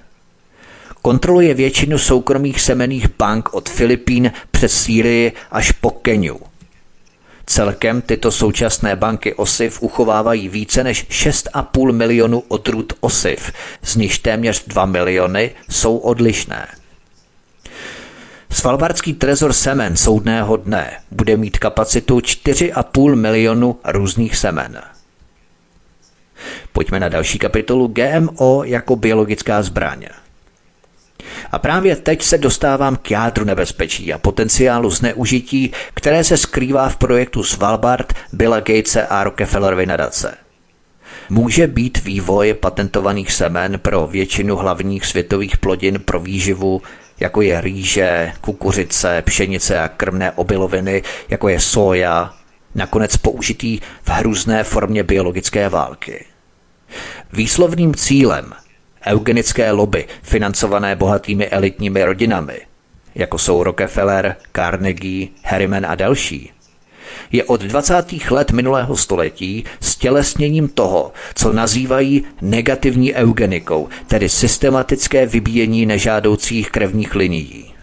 kontroluje většinu soukromých semených bank od Filipín přes Sýrii až po Keniu – Celkem tyto současné banky osiv uchovávají více než 6,5 milionu odrůd osiv, z nichž téměř 2 miliony jsou odlišné. Svalbardský trezor semen soudného dne bude mít kapacitu 4,5 milionu různých semen. Pojďme na další kapitolu GMO jako biologická zbraň. A právě teď se dostávám k jádru nebezpečí a potenciálu zneužití, které se skrývá v projektu Svalbard Billa Gatese a Rockefellerovy nadace. Může být vývoj patentovaných semen pro většinu hlavních světových plodin pro výživu, jako je rýže, kukuřice, pšenice a krmné obiloviny, jako je soja, nakonec použitý v hrůzné formě biologické války. Výslovným cílem eugenické lobby financované bohatými elitními rodinami, jako jsou Rockefeller, Carnegie, Harriman a další, je od 20. let minulého století stělesněním toho, co nazývají negativní eugenikou, tedy systematické vybíjení nežádoucích krevních linií.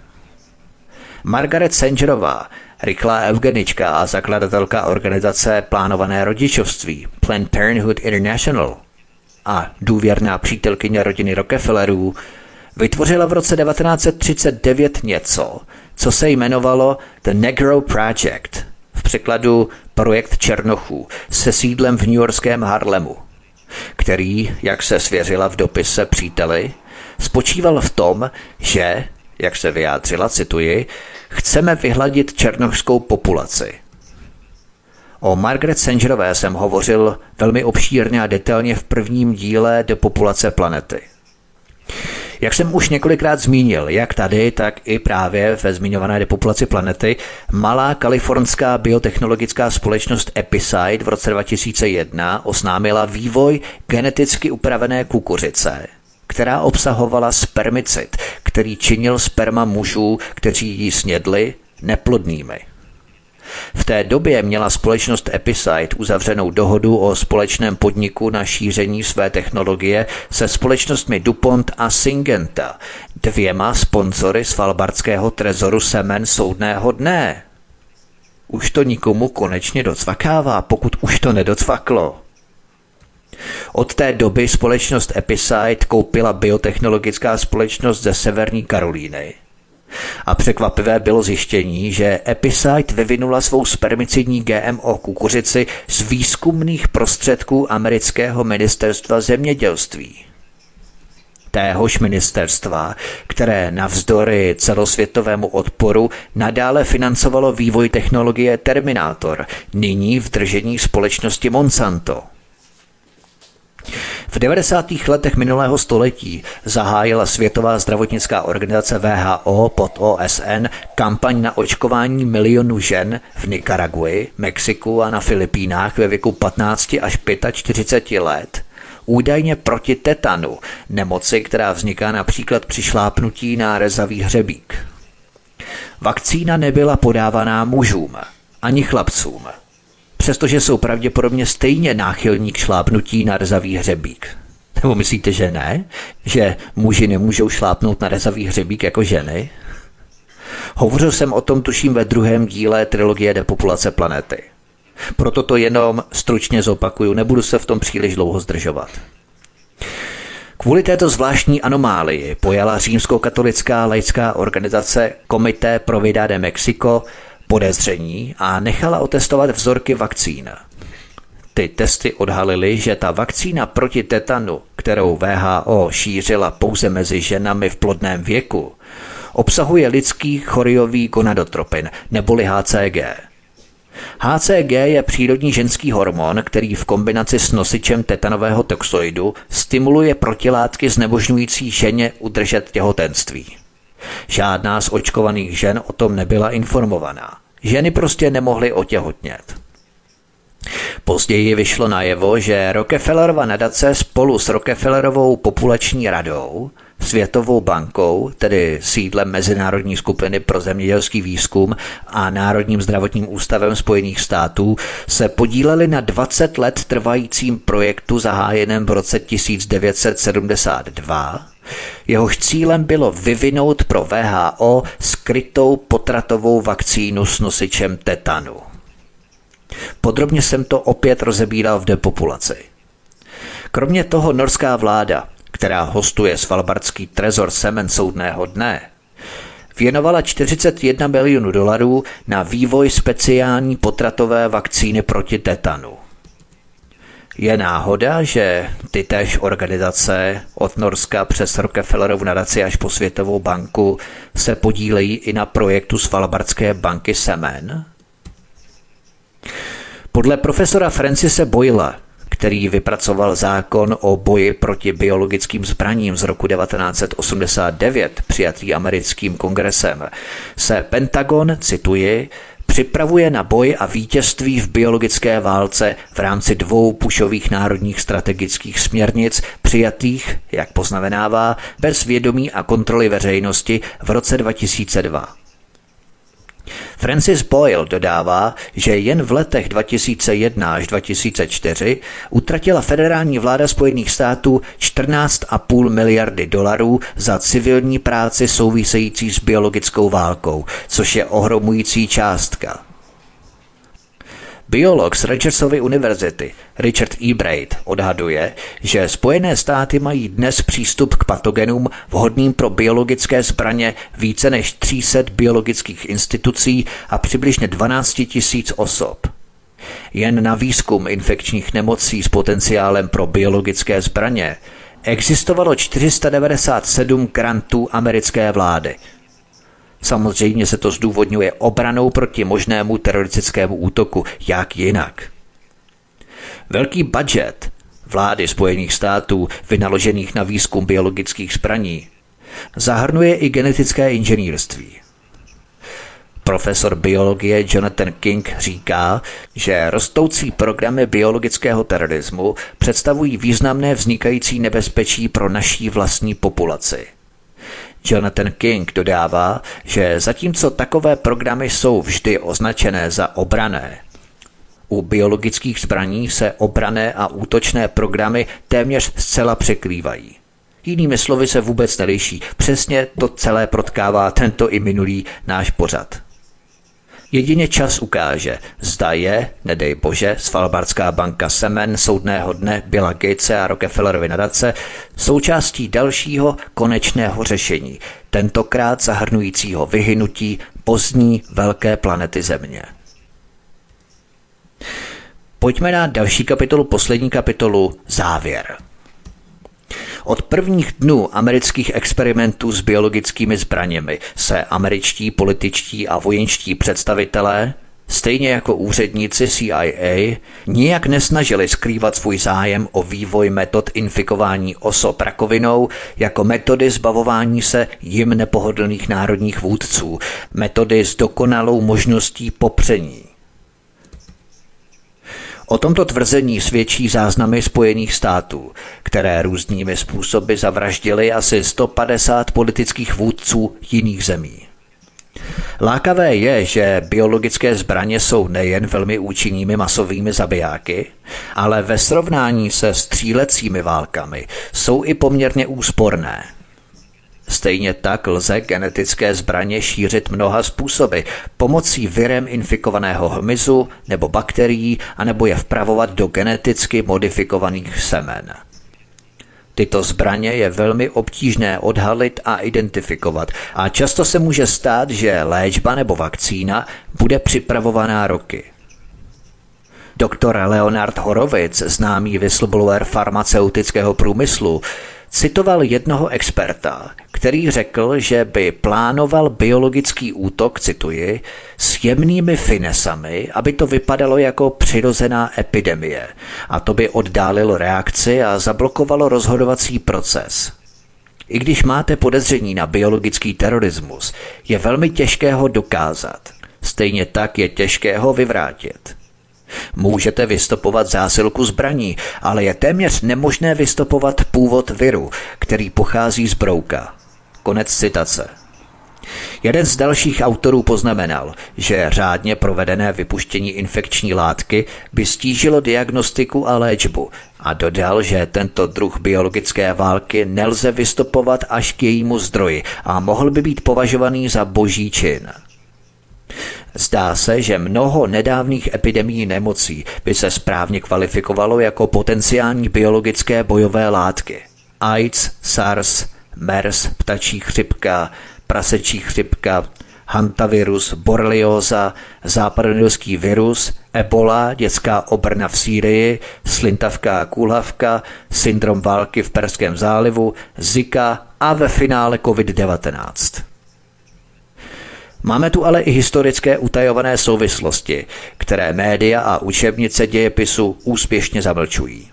Margaret Sangerová, rychlá eugenička a zakladatelka organizace Plánované rodičovství Planned Parenthood International a důvěrná přítelkyně rodiny Rockefellerů, vytvořila v roce 1939 něco, co se jmenovalo The Negro Project – v překladu Projekt Černochů se sídlem v New Yorkském Harlemu, který, jak se svěřila v dopise příteli, spočíval v tom, že, jak se vyjádřila, cituji, chceme vyhladit černochskou populaci. O Margaret Sangerové jsem hovořil velmi obšírně a detailně v prvním díle do populace planety. Jak jsem už několikrát zmínil, jak tady, tak i právě ve zmiňované depopulaci planety, malá kalifornská biotechnologická společnost Epicide v roce 2001 oznámila vývoj geneticky upravené kukuřice, která obsahovala spermicid, který činil sperma mužů, kteří ji snědli, neplodnými. V té době měla společnost Epicide uzavřenou dohodu o společném podniku na šíření své technologie se společnostmi DuPont a Syngenta, dvěma sponzory Svalbardského trezoru semen soudného dne. Už to nikomu konečně docvakává, pokud už to nedocvaklo. Od té doby společnost Epicide koupila biotechnologická společnost ze Severní Karolíny – a překvapivé bylo zjištění, že Epicite vyvinula svou spermicidní GMO kukuřici z výzkumných prostředků amerického ministerstva zemědělství téhož ministerstva, které navzdory celosvětovému odporu nadále financovalo vývoj technologie Terminator, nyní v držení společnosti Monsanto. V 90. letech minulého století zahájila Světová zdravotnická organizace VHO pod OSN kampaň na očkování milionů žen v Nikaraguji, Mexiku a na Filipínách ve věku 15 až 45 let údajně proti tetanu, nemoci, která vzniká například při šlápnutí na rezavý hřebík. Vakcína nebyla podávaná mužům ani chlapcům přestože jsou pravděpodobně stejně náchylní k šlápnutí na rezavý hřebík. Nebo myslíte, že ne? Že muži nemůžou šlápnout na rezavý hřebík jako ženy? Hovořil jsem o tom tuším ve druhém díle trilogie Depopulace planety. Proto to jenom stručně zopakuju, nebudu se v tom příliš dlouho zdržovat. Kvůli této zvláštní anomálii pojala římskokatolická laická organizace Komité pro Vida de Mexico podezření a nechala otestovat vzorky vakcín. Ty testy odhalily, že ta vakcína proti tetanu, kterou VHO šířila pouze mezi ženami v plodném věku, obsahuje lidský choriový gonadotropin neboli HCG. HCG je přírodní ženský hormon, který v kombinaci s nosičem tetanového toxoidu stimuluje protilátky znemožňující ženě udržet těhotenství. Žádná z očkovaných žen o tom nebyla informovaná. Ženy prostě nemohly otěhotnět. Později vyšlo najevo, že Rockefellerova nadace spolu s Rockefellerovou populační radou, Světovou bankou, tedy sídlem Mezinárodní skupiny pro zemědělský výzkum a Národním zdravotním ústavem Spojených států se podíleli na 20 let trvajícím projektu zahájeném v roce 1972 Jehož cílem bylo vyvinout pro VHO skrytou potratovou vakcínu s nosičem tetanu. Podrobně jsem to opět rozebíral v depopulaci. Kromě toho norská vláda, která hostuje svalbardský trezor semen soudného dne, věnovala 41 milionů dolarů na vývoj speciální potratové vakcíny proti tetanu. Je náhoda, že ty též organizace od Norska přes Rockefellerovu nadaci až po Světovou banku se podílejí i na projektu Svalbardské banky Semen? Podle profesora Francise Boyle, který vypracoval zákon o boji proti biologickým zbraním z roku 1989, přijatý americkým kongresem, se Pentagon, cituji, připravuje na boj a vítězství v biologické válce v rámci dvou pušových národních strategických směrnic přijatých, jak poznamenává, bez vědomí a kontroly veřejnosti v roce 2002. Francis Boyle dodává, že jen v letech 2001 až 2004 utratila federální vláda Spojených států 14,5 miliardy dolarů za civilní práci související s biologickou válkou, což je ohromující částka. Biolog z Rogersovy univerzity Richard E. Braid odhaduje, že Spojené státy mají dnes přístup k patogenům vhodným pro biologické zbraně více než 300 biologických institucí a přibližně 12 tisíc osob. Jen na výzkum infekčních nemocí s potenciálem pro biologické zbraně existovalo 497 grantů americké vlády – Samozřejmě se to zdůvodňuje obranou proti možnému teroristickému útoku, jak jinak. Velký budget vlády Spojených států vynaložených na výzkum biologických zbraní zahrnuje i genetické inženýrství. Profesor biologie Jonathan King říká, že rostoucí programy biologického terorismu představují významné vznikající nebezpečí pro naší vlastní populaci – Jonathan King dodává, že zatímco takové programy jsou vždy označené za obrané, u biologických zbraní se obrané a útočné programy téměř zcela překrývají. Jinými slovy se vůbec neliší. Přesně to celé protkává tento i minulý náš pořad. Jedině čas ukáže, zda je, nedej bože, Svalbardská banka Semen soudného dne Billa Gatese a Rockefellerovy nadace součástí dalšího konečného řešení, tentokrát zahrnujícího vyhynutí pozdní velké planety Země. Pojďme na další kapitolu, poslední kapitolu, závěr. Od prvních dnů amerických experimentů s biologickými zbraněmi se američtí političtí a vojenští představitelé stejně jako úředníci CIA, nijak nesnažili skrývat svůj zájem o vývoj metod infikování osob rakovinou jako metody zbavování se jim nepohodlných národních vůdců, metody s dokonalou možností popření. O tomto tvrzení svědčí záznamy Spojených států, které různými způsoby zavraždili asi 150 politických vůdců jiných zemí. Lákavé je, že biologické zbraně jsou nejen velmi účinnými masovými zabijáky, ale ve srovnání se střílecími válkami jsou i poměrně úsporné – Stejně tak lze genetické zbraně šířit mnoha způsoby, pomocí virem infikovaného hmyzu nebo bakterií, anebo je vpravovat do geneticky modifikovaných semen. Tyto zbraně je velmi obtížné odhalit a identifikovat a často se může stát, že léčba nebo vakcína bude připravovaná roky. Doktor Leonard Horovic, známý whistleblower farmaceutického průmyslu, citoval jednoho experta, který řekl, že by plánoval biologický útok, cituji, s jemnými finesami, aby to vypadalo jako přirozená epidemie a to by oddálilo reakci a zablokovalo rozhodovací proces. I když máte podezření na biologický terorismus, je velmi těžké ho dokázat. Stejně tak je těžké ho vyvrátit. Můžete vystopovat zásilku zbraní, ale je téměř nemožné vystopovat původ viru, který pochází z brouka. Konec citace. Jeden z dalších autorů poznamenal, že řádně provedené vypuštění infekční látky by stížilo diagnostiku a léčbu a dodal, že tento druh biologické války nelze vystopovat až k jejímu zdroji a mohl by být považovaný za boží čin. Zdá se, že mnoho nedávných epidemií nemocí by se správně kvalifikovalo jako potenciální biologické bojové látky. AIDS, SARS, MERS, ptačí chřipka, prasečí chřipka, hantavirus, borelioza, západonilský virus, ebola, dětská obrna v Sýrii, slintavka a kůlhavka, syndrom války v Perském zálivu, Zika a ve finále COVID-19. Máme tu ale i historické utajované souvislosti, které média a učebnice dějepisu úspěšně zamlčují.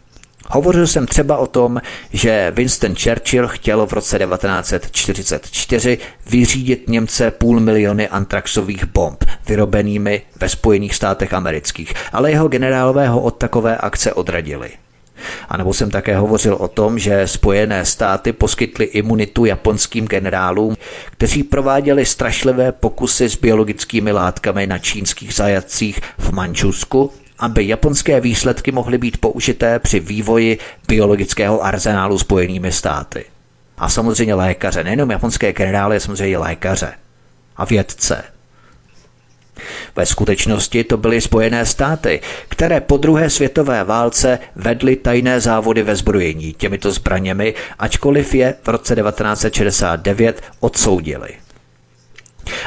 Hovořil jsem třeba o tom, že Winston Churchill chtěl v roce 1944 vyřídit Němce půl miliony antraxových bomb vyrobenými ve Spojených státech amerických, ale jeho generálové ho od takové akce odradili. A nebo jsem také hovořil o tom, že Spojené státy poskytly imunitu japonským generálům, kteří prováděli strašlivé pokusy s biologickými látkami na čínských zajatcích v Mančusku, aby japonské výsledky mohly být použité při vývoji biologického arzenálu Spojenými státy. A samozřejmě lékaře, nejenom japonské generály, samozřejmě lékaře a vědce. Ve skutečnosti to byly Spojené státy, které po druhé světové válce vedly tajné závody ve zbrojení těmito zbraněmi, ačkoliv je v roce 1969 odsoudili.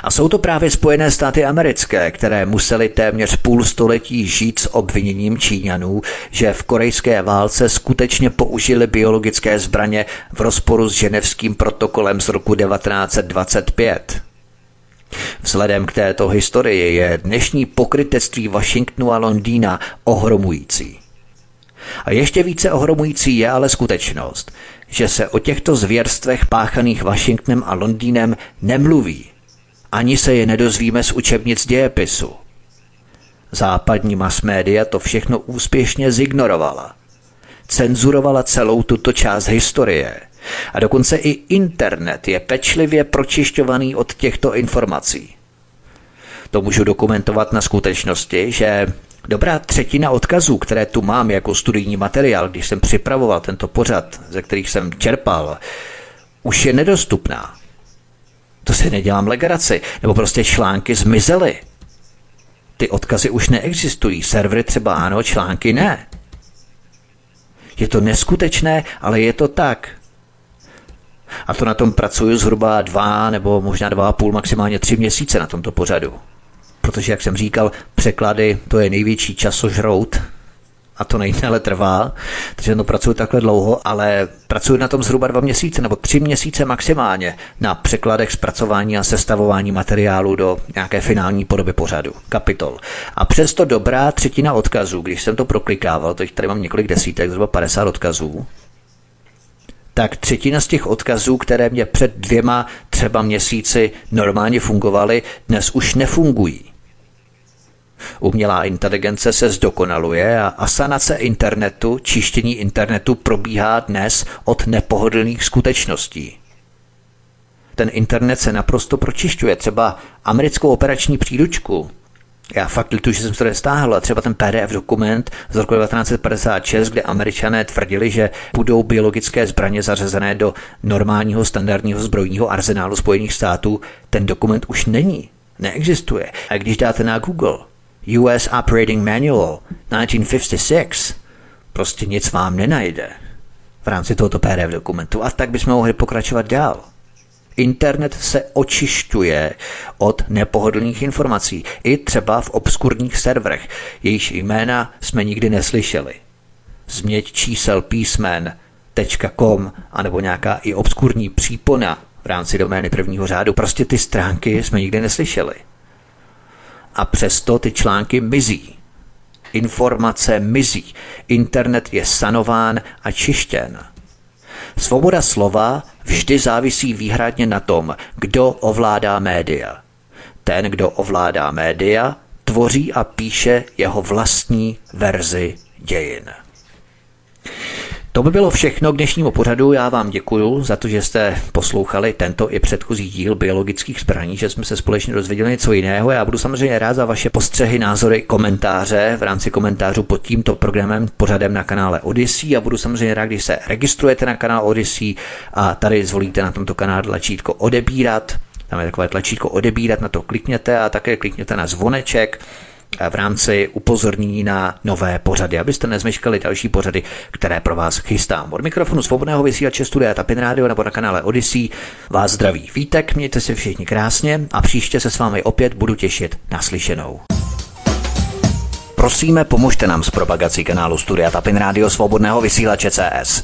A jsou to právě Spojené státy americké, které museli téměř půl století žít s obviněním Číňanů, že v korejské válce skutečně použili biologické zbraně v rozporu s ženevským protokolem z roku 1925. Vzhledem k této historii je dnešní pokrytectví Washingtonu a Londýna ohromující. A ještě více ohromující je ale skutečnost, že se o těchto zvěrstvech páchaných Washingtonem a Londýnem nemluví. Ani se je nedozvíme z učebnic dějepisu. Západní mass média to všechno úspěšně zignorovala. Cenzurovala celou tuto část historie – a dokonce i internet je pečlivě pročišťovaný od těchto informací. To můžu dokumentovat na skutečnosti, že dobrá třetina odkazů, které tu mám jako studijní materiál, když jsem připravoval tento pořad, ze kterých jsem čerpal, už je nedostupná. To si nedělám legraci, nebo prostě články zmizely. Ty odkazy už neexistují, servery třeba ano, články ne. Je to neskutečné, ale je to tak. A to na tom pracuju zhruba dva nebo možná dva a půl, maximálně tři měsíce na tomto pořadu. Protože, jak jsem říkal, překlady to je největší časožrout, a to nejdéle trvá, takže to pracuji takhle dlouho, ale pracuji na tom zhruba dva měsíce nebo tři měsíce maximálně na překladech, zpracování a sestavování materiálu do nějaké finální podoby pořadu, kapitol. A přesto dobrá třetina odkazů, když jsem to proklikával, teď tady mám několik desítek, zhruba 50 odkazů, tak třetina z těch odkazů, které mě před dvěma třeba měsíci normálně fungovaly, dnes už nefungují. Umělá inteligence se zdokonaluje a asanace internetu, čištění internetu probíhá dnes od nepohodlných skutečností. Ten internet se naprosto pročišťuje. Třeba americkou operační příručku já fakt lituji, že jsem to nestáhl. Třeba ten PDF dokument z roku 1956, kde američané tvrdili, že budou biologické zbraně zařazené do normálního standardního zbrojního arzenálu Spojených států, ten dokument už není. Neexistuje. A když dáte na Google US Operating Manual 1956, prostě nic vám nenajde v rámci tohoto PDF dokumentu. A tak bychom mohli pokračovat dál. Internet se očišťuje od nepohodlných informací, i třeba v obskurních serverech, jejíž jména jsme nikdy neslyšeli. Změť čísel písmen .com anebo nějaká i obskurní přípona v rámci domény prvního řádu. Prostě ty stránky jsme nikdy neslyšeli. A přesto ty články mizí. Informace mizí. Internet je sanován a čištěn. Svoboda slova vždy závisí výhradně na tom, kdo ovládá média. Ten, kdo ovládá média, tvoří a píše jeho vlastní verzi dějin. To by bylo všechno k dnešnímu pořadu. Já vám děkuji za to, že jste poslouchali tento i předchozí díl biologických zbraní, že jsme se společně dozvěděli něco jiného. Já budu samozřejmě rád za vaše postřehy, názory, komentáře v rámci komentářů pod tímto programem, pořadem na kanále Odyssey a budu samozřejmě rád, když se registrujete na kanál Odyssey a tady zvolíte na tomto kanále tlačítko odebírat. Tam je takové tlačítko odebírat, na to klikněte a také klikněte na zvoneček v rámci upozornění na nové pořady, abyste nezmeškali další pořady, které pro vás chystám. Od mikrofonu svobodného vysílače Studia Tapin Radio nebo na kanále Odyssey vás zdraví Vítek, mějte se všichni krásně a příště se s vámi opět budu těšit na slyšenou. Prosíme, pomožte nám s propagací kanálu Studia Tapin Radio Svobodného vysílače CS.